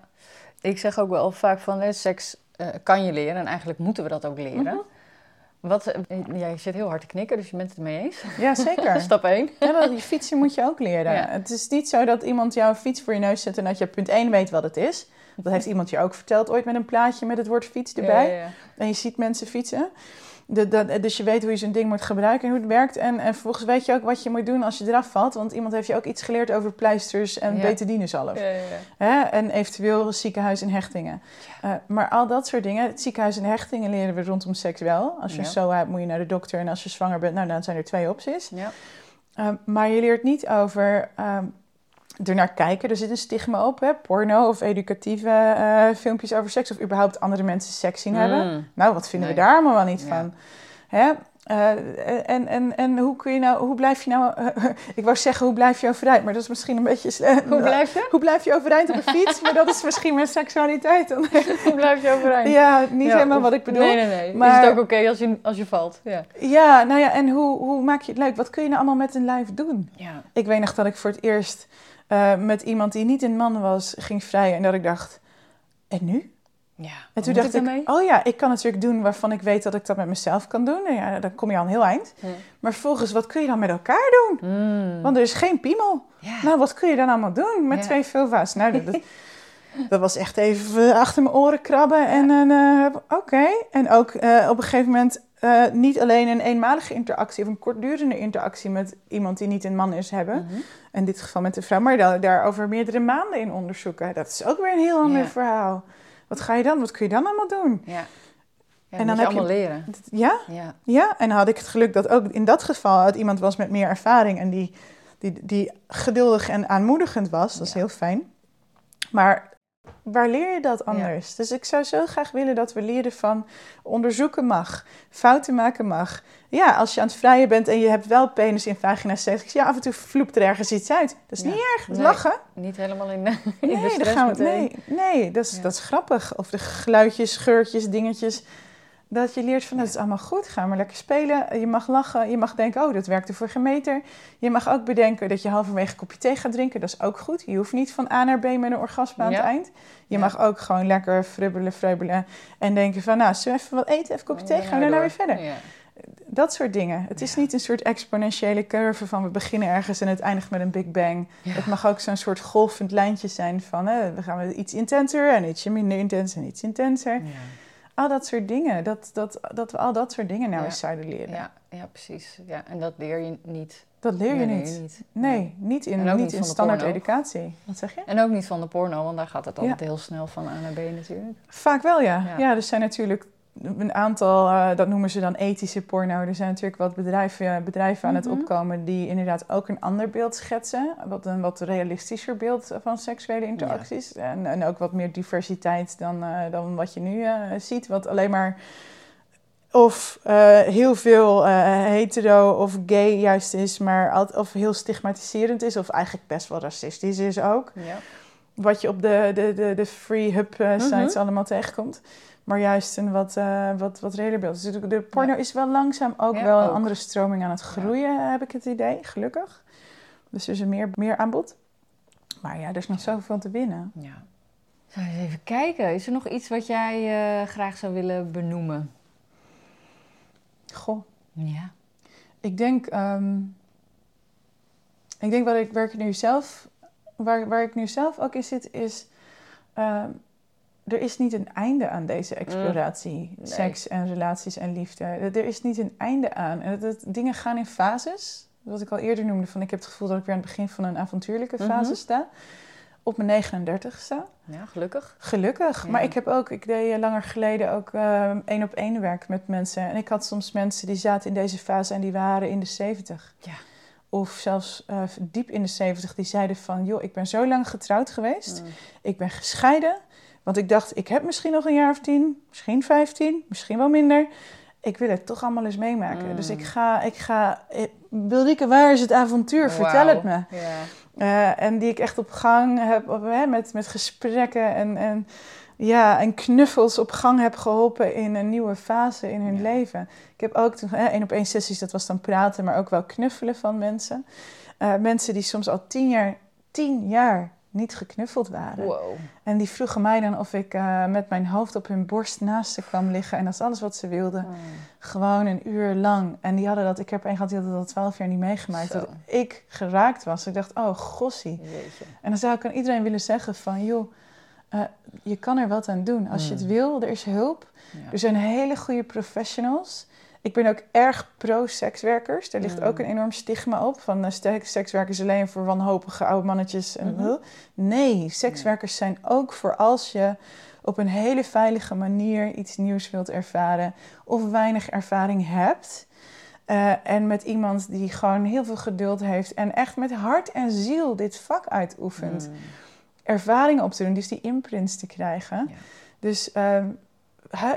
Ik zeg ook wel vaak van hè, seks eh, kan je leren en eigenlijk moeten we dat ook leren. Mhm. Wat, eh, jij zit heel hard te knikken, dus je bent het ermee eens. Ja, zeker. Stap 1. ja, dat, die fietsen moet je ook leren. Ja. Het is niet zo dat iemand jouw fiets voor je neus zet en dat je punt 1 weet wat het is. Dat heeft iemand je ook verteld ooit met een plaatje met het woord fiets erbij. Ja, ja, ja. En je ziet mensen fietsen. De, de- dus je weet hoe je zo'n ding moet gebruiken en hoe het werkt. En, en vervolgens weet je ook wat je moet doen als je eraf valt. Want iemand heeft je ook iets geleerd over pleisters en Ja. betadinezalf. Ja, ja, ja. Hè? En eventueel ziekenhuis en hechtingen. Eh, maar al dat soort dingen. Het ziekenhuis en hechtingen leren we rondom seks wel. Als je SOA hebt, moet je naar de dokter. En als je zwanger bent, nou, dan zijn er twee opties. Ja. Eh, maar je leert niet over ehm ernaar kijken. Er zit een stigma op, hè? porno of educatieve eh, filmpjes over seks. Of überhaupt andere mensen seks zien hebben. Mm. Nou, wat vinden we daar allemaal wel niet Ja. van? Hè? Eh, en, en, en hoe kun je nou, hoe blijf je nou, ik wou zeggen hoe blijf je overeind, maar dat is misschien een beetje, Hoe blijf je? hoe blijf je overeind op een fiets, maar dat is misschien met seksualiteit dan. Hoe blijf je overeind? Ja, niet Ja, helemaal of- wat ik bedoel. Nee, nee, nee. maar- Is het ook oké als, je, als je valt? Ja. Ja, nou ja, en hoe, hoe maak je het leuk? Wat kun je nou allemaal met een lijf doen? ja. Ik weet nog dat ik voor het eerst eh, met iemand die niet een man was, ging vrijen en dat ik dacht, en nu? Ja, En toen dacht ik, oh ja, ik kan natuurlijk doen waarvan ik weet dat ik dat met mezelf kan doen. En ja, dan kom je al een heel eind. Maar vervolgens, wat kun je dan met elkaar doen? Mm. Want er is geen piemel. Ja. Nou, wat kun je dan allemaal doen met twee vulva's? Nou, dat, dat, dat was echt even achter mijn oren krabben. En een, eh, oké. En ook eh, op een gegeven moment eh, niet alleen een eenmalige interactie of een kortdurende interactie met iemand die niet een man is hebben. Mhm. In dit geval met de vrouw, maar daar, daar over meerdere maanden in onderzoeken. Dat is ook weer een heel ander Ja. verhaal. Wat ga je dan? Wat kun je dan allemaal doen? Ja. Ja, En dan je heb je- allemaal leren. Ja, Ja. ja. En dan had ik het geluk dat ook in dat geval het iemand was met meer ervaring en die, die, die geduldig en aanmoedigend was. Dat is heel fijn. Maar waar leer je dat anders? Dus ik zou zo graag willen dat we leren van onderzoeken mag, fouten maken mag. Ja, als je aan het vrijen bent en je hebt wel penis in vagina 70, ja, af en toe vloept er ergens iets uit. Dat is Ja. niet erg, dat is Nee. lachen. Niet helemaal in de, in de Nee, dat stress gaan we, nee, nee dat, is, Ja. dat is grappig. Of de geluidjes, geurtjes, dingetjes. Dat je leert van, dat is allemaal goed. Ga maar lekker spelen. Je mag lachen. Je mag denken, oh, dat werkte voor geen meter. Je mag ook bedenken dat je halverwege een kopje thee gaat drinken. Dat is ook goed. Je hoeft niet van A naar B met een orgasme aan Ja. het eind. Je Ja. mag ook gewoon lekker frubbelen, frubbelen. En denken van, nou, zullen we even wat eten? Even een kopje thee? Gaan we daarna weer verder? Ja. Dat soort dingen. Het is niet een soort exponentiële curve van we beginnen ergens en het eindigt met een big bang. Het mag ook zo'n soort golvend lijntje zijn van hè, we gaan iets intenser en ietsje minder intens en iets intenser. Al dat soort dingen. Dat, dat, dat we al dat soort dingen nou Ja. eens zouden leren. Ja, ja, precies. Ja, en dat leer je niet. Dat leer je Nee, niet. Nee, niet in, niet niet in standaard porno. educatie. Wat zeg je? En ook niet van de porno, want daar gaat het altijd heel snel van A naar B natuurlijk. Vaak wel, ja. Ja. Ja, er zijn natuurlijk een aantal, eh, dat noemen ze dan ethische porno. Er zijn natuurlijk wat bedrijven, bedrijven aan Mhm. het opkomen die inderdaad ook een ander beeld schetsen. Wat een wat realistischer beeld van seksuele interacties. En, en ook wat meer diversiteit dan, eh, dan wat je nu eh, ziet. Wat alleen maar of eh, heel veel eh, hetero of gay juist is, maar of heel stigmatiserend is. Of eigenlijk best wel racistisch is ook Ja. wat je op de, de, de, de free hub eh, sites Mhm. allemaal tegenkomt. Maar juist een wat, eh, wat, wat reëler beeld. Dus de, porno is wel langzaam ook Ja, wel een ook. andere stroming aan het groeien, heb ik het idee, gelukkig. Dus er is er meer, meer aanbod. Maar ja, er is nog zoveel te winnen. ja. Zou je eens even kijken. Is er nog iets wat jij eh, graag zou willen benoemen? Goh, Ja. ik denk, ehm, ik denk waar ik, waar ik nu zelf, waar, waar ik nu zelf ook in zit, is ehm, er is niet een einde aan deze exploratie. nee. Seks en relaties en liefde. Er is niet een einde aan. En het- dingen gaan in fases. Wat ik al eerder noemde, van ik heb het gevoel dat ik weer aan het begin van een avontuurlijke fase Mhm. sta. Op mijn 39 sta. Ja, gelukkig. Gelukkig. Ja. Maar ik heb ook, ik deed eh, langer geleden ook ehm, één op één werk met mensen. En ik had soms mensen die zaten in deze fase en die waren in de 70. Ja. Of zelfs eh, diep in de 70, die zeiden van, joh, ik ben zo lang getrouwd geweest. Mm. Ik ben gescheiden, want ik dacht, ik heb misschien nog een jaar of tien, misschien vijftien, misschien wel minder. Ik wil het toch allemaal eens meemaken. Mm. Dus ik ga, ik ga, eh, Wilrieke, waar is het avontuur? Vertel het me. Eh, en die ik echt op gang heb, op, hè, met, met gesprekken en, en, ja, en knuffels op gang heb geholpen in een nieuwe fase in hun Ja. leven. Ik heb ook toen, één op één sessies, dat was dan praten, maar ook wel knuffelen van mensen. Eh, mensen die soms al tien jaar, tien jaar niet geknuffeld waren. Wow. En die vroegen mij dan of ik eh, met mijn hoofd op hun borst naast ze kwam liggen. En dat is alles wat ze wilden. Mm. Gewoon een uur lang. En die hadden dat, ik heb een gehad die had dat al twaalf jaar niet meegemaakt. Zo. Dat ik geraakt was. Ik dacht, oh gossie. Jeetje. En dan zou ik aan iedereen willen zeggen van, joh, eh, je kan er wat aan doen. Als je het Mm. wil, er is hulp. Ja. Er zijn hele goede professionals. Ik ben ook erg pro-sekswerkers. Daar ligt Mm. ook een enorm stigma op. Van uh, sekswerkers alleen voor wanhopige oude mannetjes. En, Mhm. Nee, sekswerkers zijn ook voor als je op een hele veilige manier iets nieuws wilt ervaren. Of weinig ervaring hebt. eh, en met iemand die gewoon heel veel geduld heeft. En echt met hart en ziel dit vak uitoefent Mm. ervaring op te doen, dus die imprints te krijgen. Ja. Dus ehm, eh,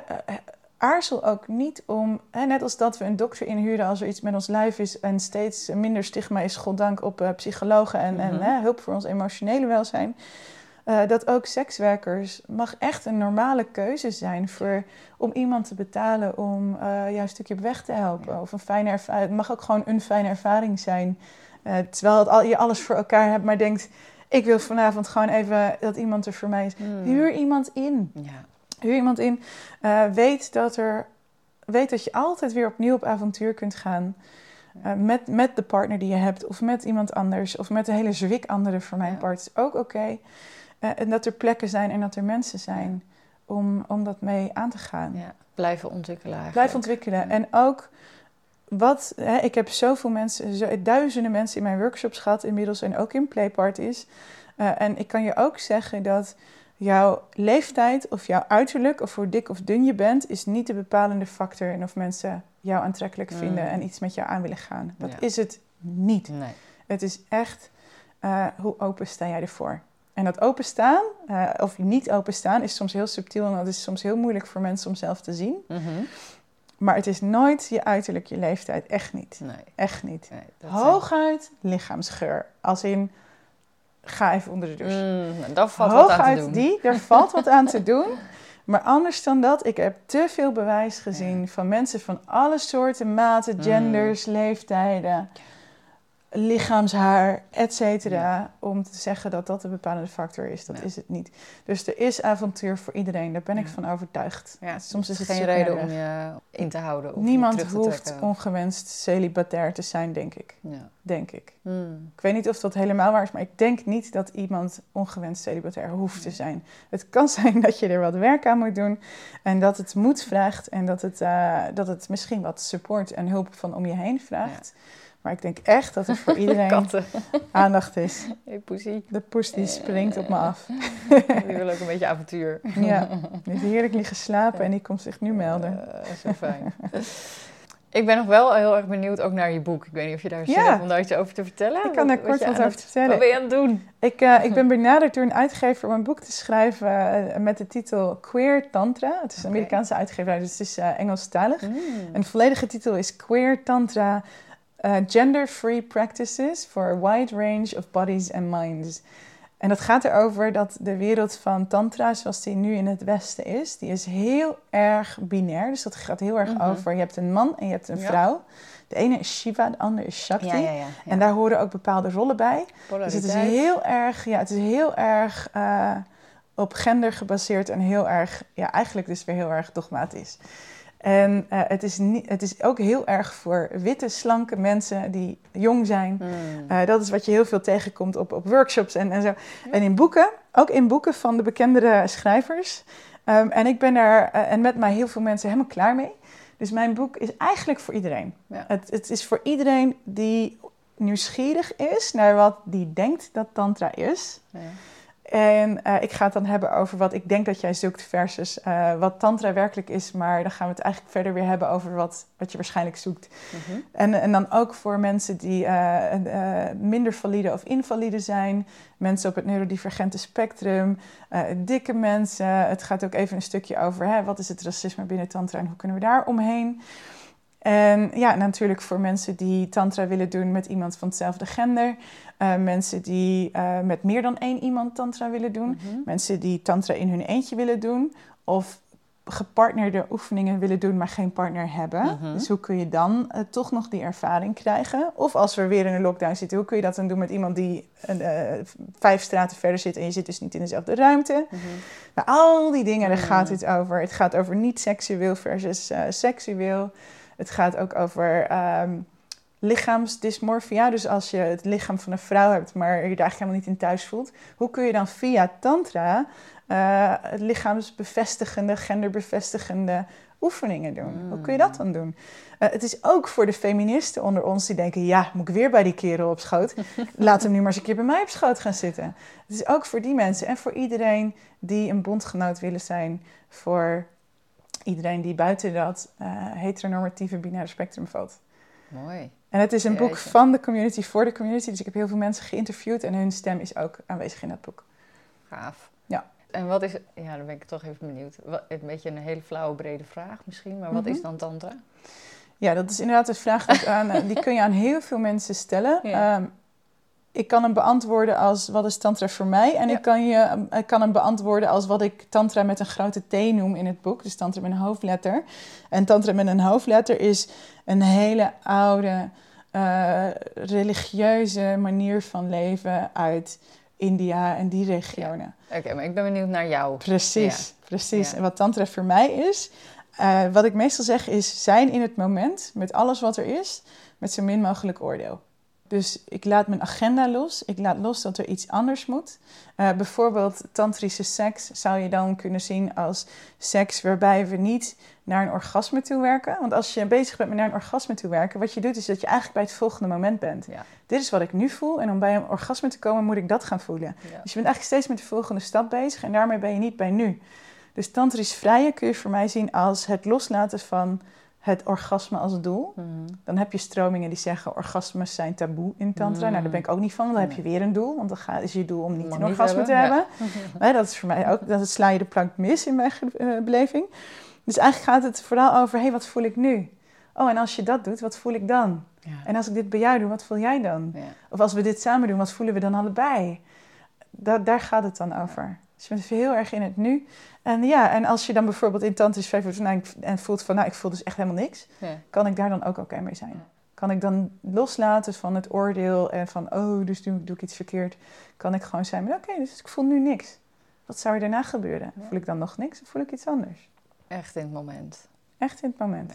aarzel ook niet om, hè, net als dat we een dokter inhuren als er iets met ons lijf is en steeds minder stigma is, goddank, op eh, psychologen en, en Mhm. hè, hulp voor ons emotionele welzijn. eh, dat ook sekswerkers mag echt een normale keuze zijn voor, om iemand te betalen om eh jou een stukje op weg te helpen. Ja. Of een fijne ervaring. Het mag ook gewoon een fijne ervaring zijn. Terwijl het al, je alles voor elkaar hebt, maar denkt: ik wil vanavond gewoon even dat iemand er voor mij is. Mm. Huur iemand in. Ja. Huur iemand in. Uh, weet, dat er, weet dat je altijd weer opnieuw op avontuur kunt gaan. Uh, met, met de partner die je hebt, of met iemand anders, of met een hele zwik anderen voor mijn part. Is ook oké. Uh, en dat er plekken zijn en dat er mensen zijn om, om dat mee aan te gaan. Ja, blijven ontwikkelen eigenlijk. Blijven ontwikkelen. En ook wat, hè, ik heb zoveel mensen, zo, duizenden mensen in mijn workshops gehad inmiddels en ook in playparties. Uh, en ik kan je ook zeggen dat jouw leeftijd of jouw uiterlijk of hoe dik of dun je bent, is niet de bepalende factor in of mensen jou aantrekkelijk mm. vinden en iets met jou aan willen gaan. Dat is het niet. Nee. Het is echt uh, hoe open sta jij ervoor. En dat openstaan, uh, of niet openstaan, is soms heel subtiel en dat is soms heel moeilijk voor mensen om zelf te zien. Mm -hmm. Maar het is nooit je uiterlijk, je leeftijd. Echt niet. Nee. Echt niet. Nee, Hooguit lichaamsgeur. Als in, ga even onder de douche. Mm, daar valt Hooguit wat aan te doen. die, daar valt wat aan te doen. Maar anders dan dat, ik heb te veel bewijs gezien van mensen van alle soorten, maten, mm. genders, leeftijden lichaamshaar, et cetera, om te zeggen dat dat de bepalende factor is. Dat is het niet. Dus er is avontuur voor iedereen, daar ben ik van overtuigd. Ja, Soms is het geen reden om je in te houden. Of Niemand te hoeft ongewenst celibatair te zijn, denk ik. Ja. Denk ik. Hmm. Ik weet niet of dat helemaal waar is, maar ik denk niet dat iemand ongewenst celibatair hoeft te zijn. Het kan zijn dat je er wat werk aan moet doen en dat het moed vraagt en dat het, uh, dat het misschien wat support en hulp van om je heen vraagt. Maar ik denk echt dat er voor iedereen aandacht is. Hey, poesie. De poes die springt op me af. die wil ook een beetje avontuur. ja, die heeft heerlijk liggen slapen en die komt zich nu melden. Uh, zo fijn. Ik ben nog wel heel erg benieuwd ook naar je boek. Ik weet niet of je daar zin hebt om daar iets over te vertellen. Ik kan daar kort wat, over vertellen. Wat ben je aan het doen? Ik, uh, ik ben benaderd door een uitgever om een boek te schrijven uh, met de titel Queer Tantra. Het is een Amerikaanse uitgever, dus het is uh, Engelstalig. Mm. En de volledige titel is Queer Tantra uh, Gender-free practices for a wide range of bodies and minds. En dat gaat erover dat de wereld van tantra, zoals die nu in het Westen is, die is heel erg binair. Dus dat gaat heel erg mhm. over, je hebt een man en je hebt een vrouw. De ene is Shiva, de andere is Shakti. Ja, ja, en daar horen ook bepaalde rollen bij. Dus het is heel erg, ja, het is heel erg uh, op gender gebaseerd en heel erg, ja, eigenlijk dus weer heel erg dogmatisch. En uh, het, is niet, het is ook heel erg voor witte, slanke mensen die jong zijn. Mm. Uh, dat is wat je heel veel tegenkomt op, op workshops en, en zo. En in boeken, ook in boeken van de bekendere schrijvers. Um, en ik ben daar, uh, en met mij heel veel mensen helemaal klaar mee. Dus mijn boek is eigenlijk voor iedereen. Ja. Het, het is voor iedereen die nieuwsgierig is naar wat die denkt dat tantra is. Ja. En uh, ik ga het dan hebben over wat ik denk dat jij zoekt versus uh, wat tantra werkelijk is. Maar dan gaan we het eigenlijk verder weer hebben over wat, wat je waarschijnlijk zoekt. Mm -hmm. en, en dan ook voor mensen die uh, minder valide of invalide zijn. Mensen op het neurodivergente spectrum. dikke mensen. Het gaat ook even een stukje over hè, wat is het racisme binnen tantra en hoe kunnen we daar omheen. En ja, natuurlijk voor mensen die tantra willen doen met iemand van hetzelfde gender. Uh, mensen die uh, met meer dan één iemand tantra willen doen. Mm -hmm. Mensen die tantra in hun eentje willen doen. Of gepartnerde oefeningen willen doen, maar geen partner hebben. Mm -hmm. Dus hoe kun je dan uh, toch nog die ervaring krijgen? Of als we weer in een lockdown zitten, hoe kun je dat dan doen met iemand die vijf straten verder zit en je zit dus niet in dezelfde ruimte? Mm -hmm. nou, al die dingen, daar gaat het over. Het gaat over niet seksueel versus seksueel. Het gaat ook over um, lichaamsdysmorfia. Dus als je het lichaam van een vrouw hebt, maar je daar eigenlijk helemaal niet in thuis voelt. Hoe kun je dan via tantra uh, het lichaamsbevestigende, genderbevestigende oefeningen doen? Mm. Hoe kun je dat dan doen? Uh, het is ook voor de feministen onder ons die denken... ja, moet ik weer bij die kerel op schoot? Laat hem nu maar eens een keer bij mij op schoot gaan zitten. Het is ook voor die mensen en voor iedereen die een bondgenoot willen zijn... voor iedereen die buiten dat uh, heteronormatieve binaire spectrum valt. Mooi. En het is een boek van de community voor de community. Dus ik heb heel veel mensen geïnterviewd en hun stem is ook aanwezig in dat boek. Gaaf. Ja. En wat is, ja, dan ben ik toch even benieuwd. Wat, een beetje een hele flauwe, brede vraag misschien, maar wat is mhm. dan Tantra? Ja, dat is inderdaad een vraag die, aan, die kun je aan heel veel mensen stellen. Ja. Um, ik kan hem beantwoorden als wat is tantra voor mij. En ik, kan je, ik kan hem beantwoorden als wat ik tantra met een grote T noem in het boek. Dus tantra met een hoofdletter. En tantra met een hoofdletter is een hele oude uh, religieuze manier van leven uit India en die regionen. Oké, maar ik ben benieuwd naar jou. Precies, precies. En wat tantra voor mij is, uh, wat ik meestal zeg is zijn in het moment met alles wat er is, met zo min mogelijk oordeel. Dus ik laat mijn agenda los. Ik laat los dat er iets anders moet. Uh, bijvoorbeeld tantrische seks zou je dan kunnen zien als seks waarbij we niet naar een orgasme toe werken. Want als je bezig bent met naar een orgasme toe werken, wat je doet is dat je eigenlijk bij het volgende moment bent. Ja. Dit is wat ik nu voel en om bij een orgasme te komen moet ik dat gaan voelen. Dus je bent eigenlijk steeds met de volgende stap bezig en daarmee ben je niet bij nu. Dus tantrisch vrije kun je voor mij zien als het loslaten van het orgasme als doel. Mhm. Dan heb je stromingen die zeggen orgasmes zijn taboe in tantra. Nou, daar ben ik ook niet van, dan heb je weer een doel. Want dan is je doel om niet een orgasme te hebben. Ja. dat is voor mij ook, dat sla je de plank mis in mijn uh, beleving. Dus eigenlijk gaat het vooral over, hé, hey, wat voel ik nu? Oh, en als je dat doet, wat voel ik dan? Ja. En als ik dit bij jou doe, wat voel jij dan? Of als we dit samen doen, wat voelen we dan allebei? daar gaat het dan over. Dus je bent heel erg in het nu. En ja, en als je dan bijvoorbeeld in tantrisch vijf en voelt van, nou, ik voel dus echt helemaal niks, kan ik daar dan ook oké mee zijn? Kan ik dan loslaten van het oordeel en van, oh, dus doe, doe ik iets verkeerd? Kan ik gewoon zijn met, oké, dus ik voel nu niks. Wat zou er daarna gebeuren? Voel ik dan nog niks of voel ik iets anders? Echt in het moment. Echt in het moment.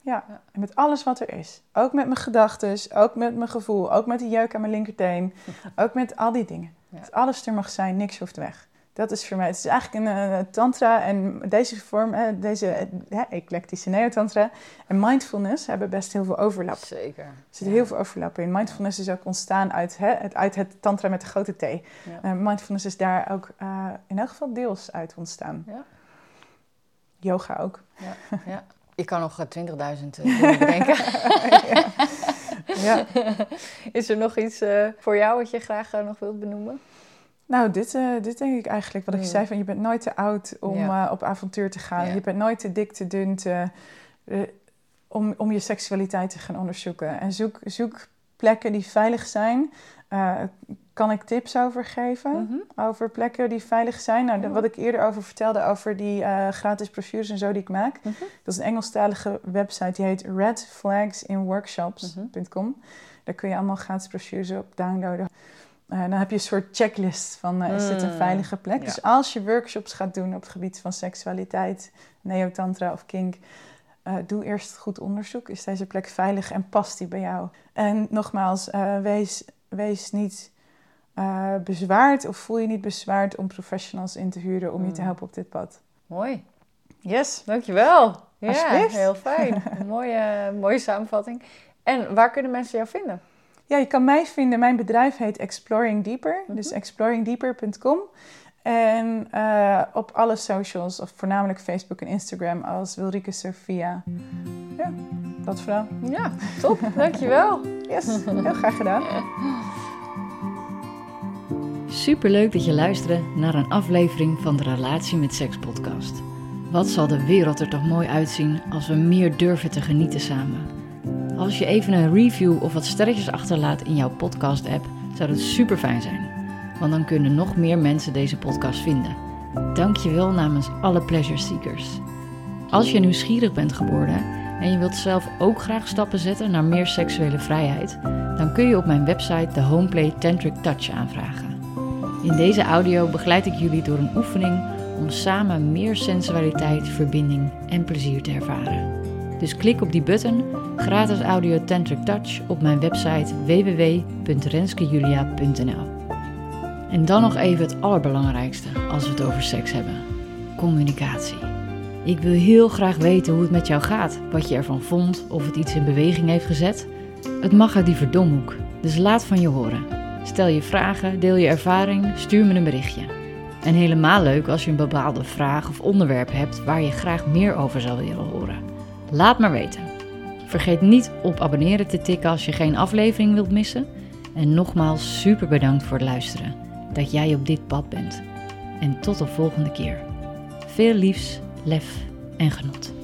Ja. ja. En met alles wat er is. Ook met mijn gedachten, ook met mijn gevoel, ook met die jeuk aan mijn linkerteen, ook met al die dingen. Dat alles er mag zijn, niks hoeft weg. Dat is voor mij, het is eigenlijk een uh, tantra en deze vorm, uh, deze uh, eclectische neotantra en mindfulness hebben best heel veel overlap. Zeker. Er zit heel veel overlap in. Mindfulness is ook ontstaan uit, hè, het, uit het tantra met de grote T. Ja. mindfulness is daar ook in elk geval deels uit ontstaan. Ja. Yoga ook. Ja, ja. Je kan nog 20.000 bedenken. ja. Is er nog iets voor jou wat je graag nog wilt benoemen? Nou, dit, uh, dit denk ik eigenlijk. Wat ik zei, van je bent nooit te oud om uh, op avontuur te gaan. Je bent nooit te dik, te dun te, uh, om, om je seksualiteit te gaan onderzoeken. En zoek, zoek plekken die veilig zijn. kan ik tips over geven? Mm -hmm. Over plekken die veilig zijn? Nou, de, wat ik eerder over vertelde, over die gratis brochures en zo die ik maak. Mm -hmm. Dat is een Engelstalige website, die heet redflagsinworkshops.com. Mm -hmm. Daar kun je allemaal gratis brochures op downloaden. Uh, dan heb je een soort checklist van uh, is dit een mm, veilige plek? Dus als je workshops gaat doen op het gebied van seksualiteit, neotantra of kink, uh, doe eerst goed onderzoek. Is deze plek veilig en past die bij jou? En nogmaals, wees, wees niet bezwaard of voel je niet bezwaard om professionals in te huren om je te mm. helpen op dit pad. Mooi. Yes. Dankjewel. Ja, heel fijn. mooie, mooie samenvatting. En waar kunnen mensen jou vinden? Ja, je kan mij vinden. Mijn bedrijf heet Exploring Deeper. Dus mhm. exploringdeeper.com. En uh, op alle socials, of voornamelijk Facebook en Instagram, als Wilrike Sophia. Ja, dat vooral. Ja, top. Dankjewel. Yes, heel graag gedaan. Superleuk dat je luisterde naar een aflevering van de Relatie met Seks podcast. Wat zal de wereld er toch mooi uitzien als we meer durven te genieten samen. Als je even een review of wat sterretjes achterlaat in jouw podcast-app, zou dat super fijn zijn. Want dan kunnen nog meer mensen deze podcast vinden. Dank je wel namens alle pleasure seekers. Als je nieuwsgierig bent geworden en je wilt zelf ook graag stappen zetten naar meer seksuele vrijheid, dan kun je op mijn website de Homeplay Tantric Touch aanvragen. In deze audio begeleid ik jullie door een oefening om samen meer sensualiteit, verbinding en plezier te ervaren. Dus klik op die button, gratis audio Tantric Touch, op mijn website www.renskejulia.nl. En dan nog even het allerbelangrijkste als we het over seks hebben: communicatie. Ik wil heel graag weten hoe het met jou gaat, wat je ervan vond, of het iets in beweging heeft gezet. Het mag uit die verdomhoek, dus laat van je horen. Stel je vragen, deel je ervaring, stuur me een berichtje. En helemaal leuk als je een bepaalde vraag of onderwerp hebt waar je graag meer over zou willen horen. Laat maar weten. Vergeet niet op abonneren te tikken als je geen aflevering wilt missen. En nogmaals super bedankt voor het luisteren. Dat jij op dit pad bent. En tot de volgende keer. Veel liefs, lef en genot.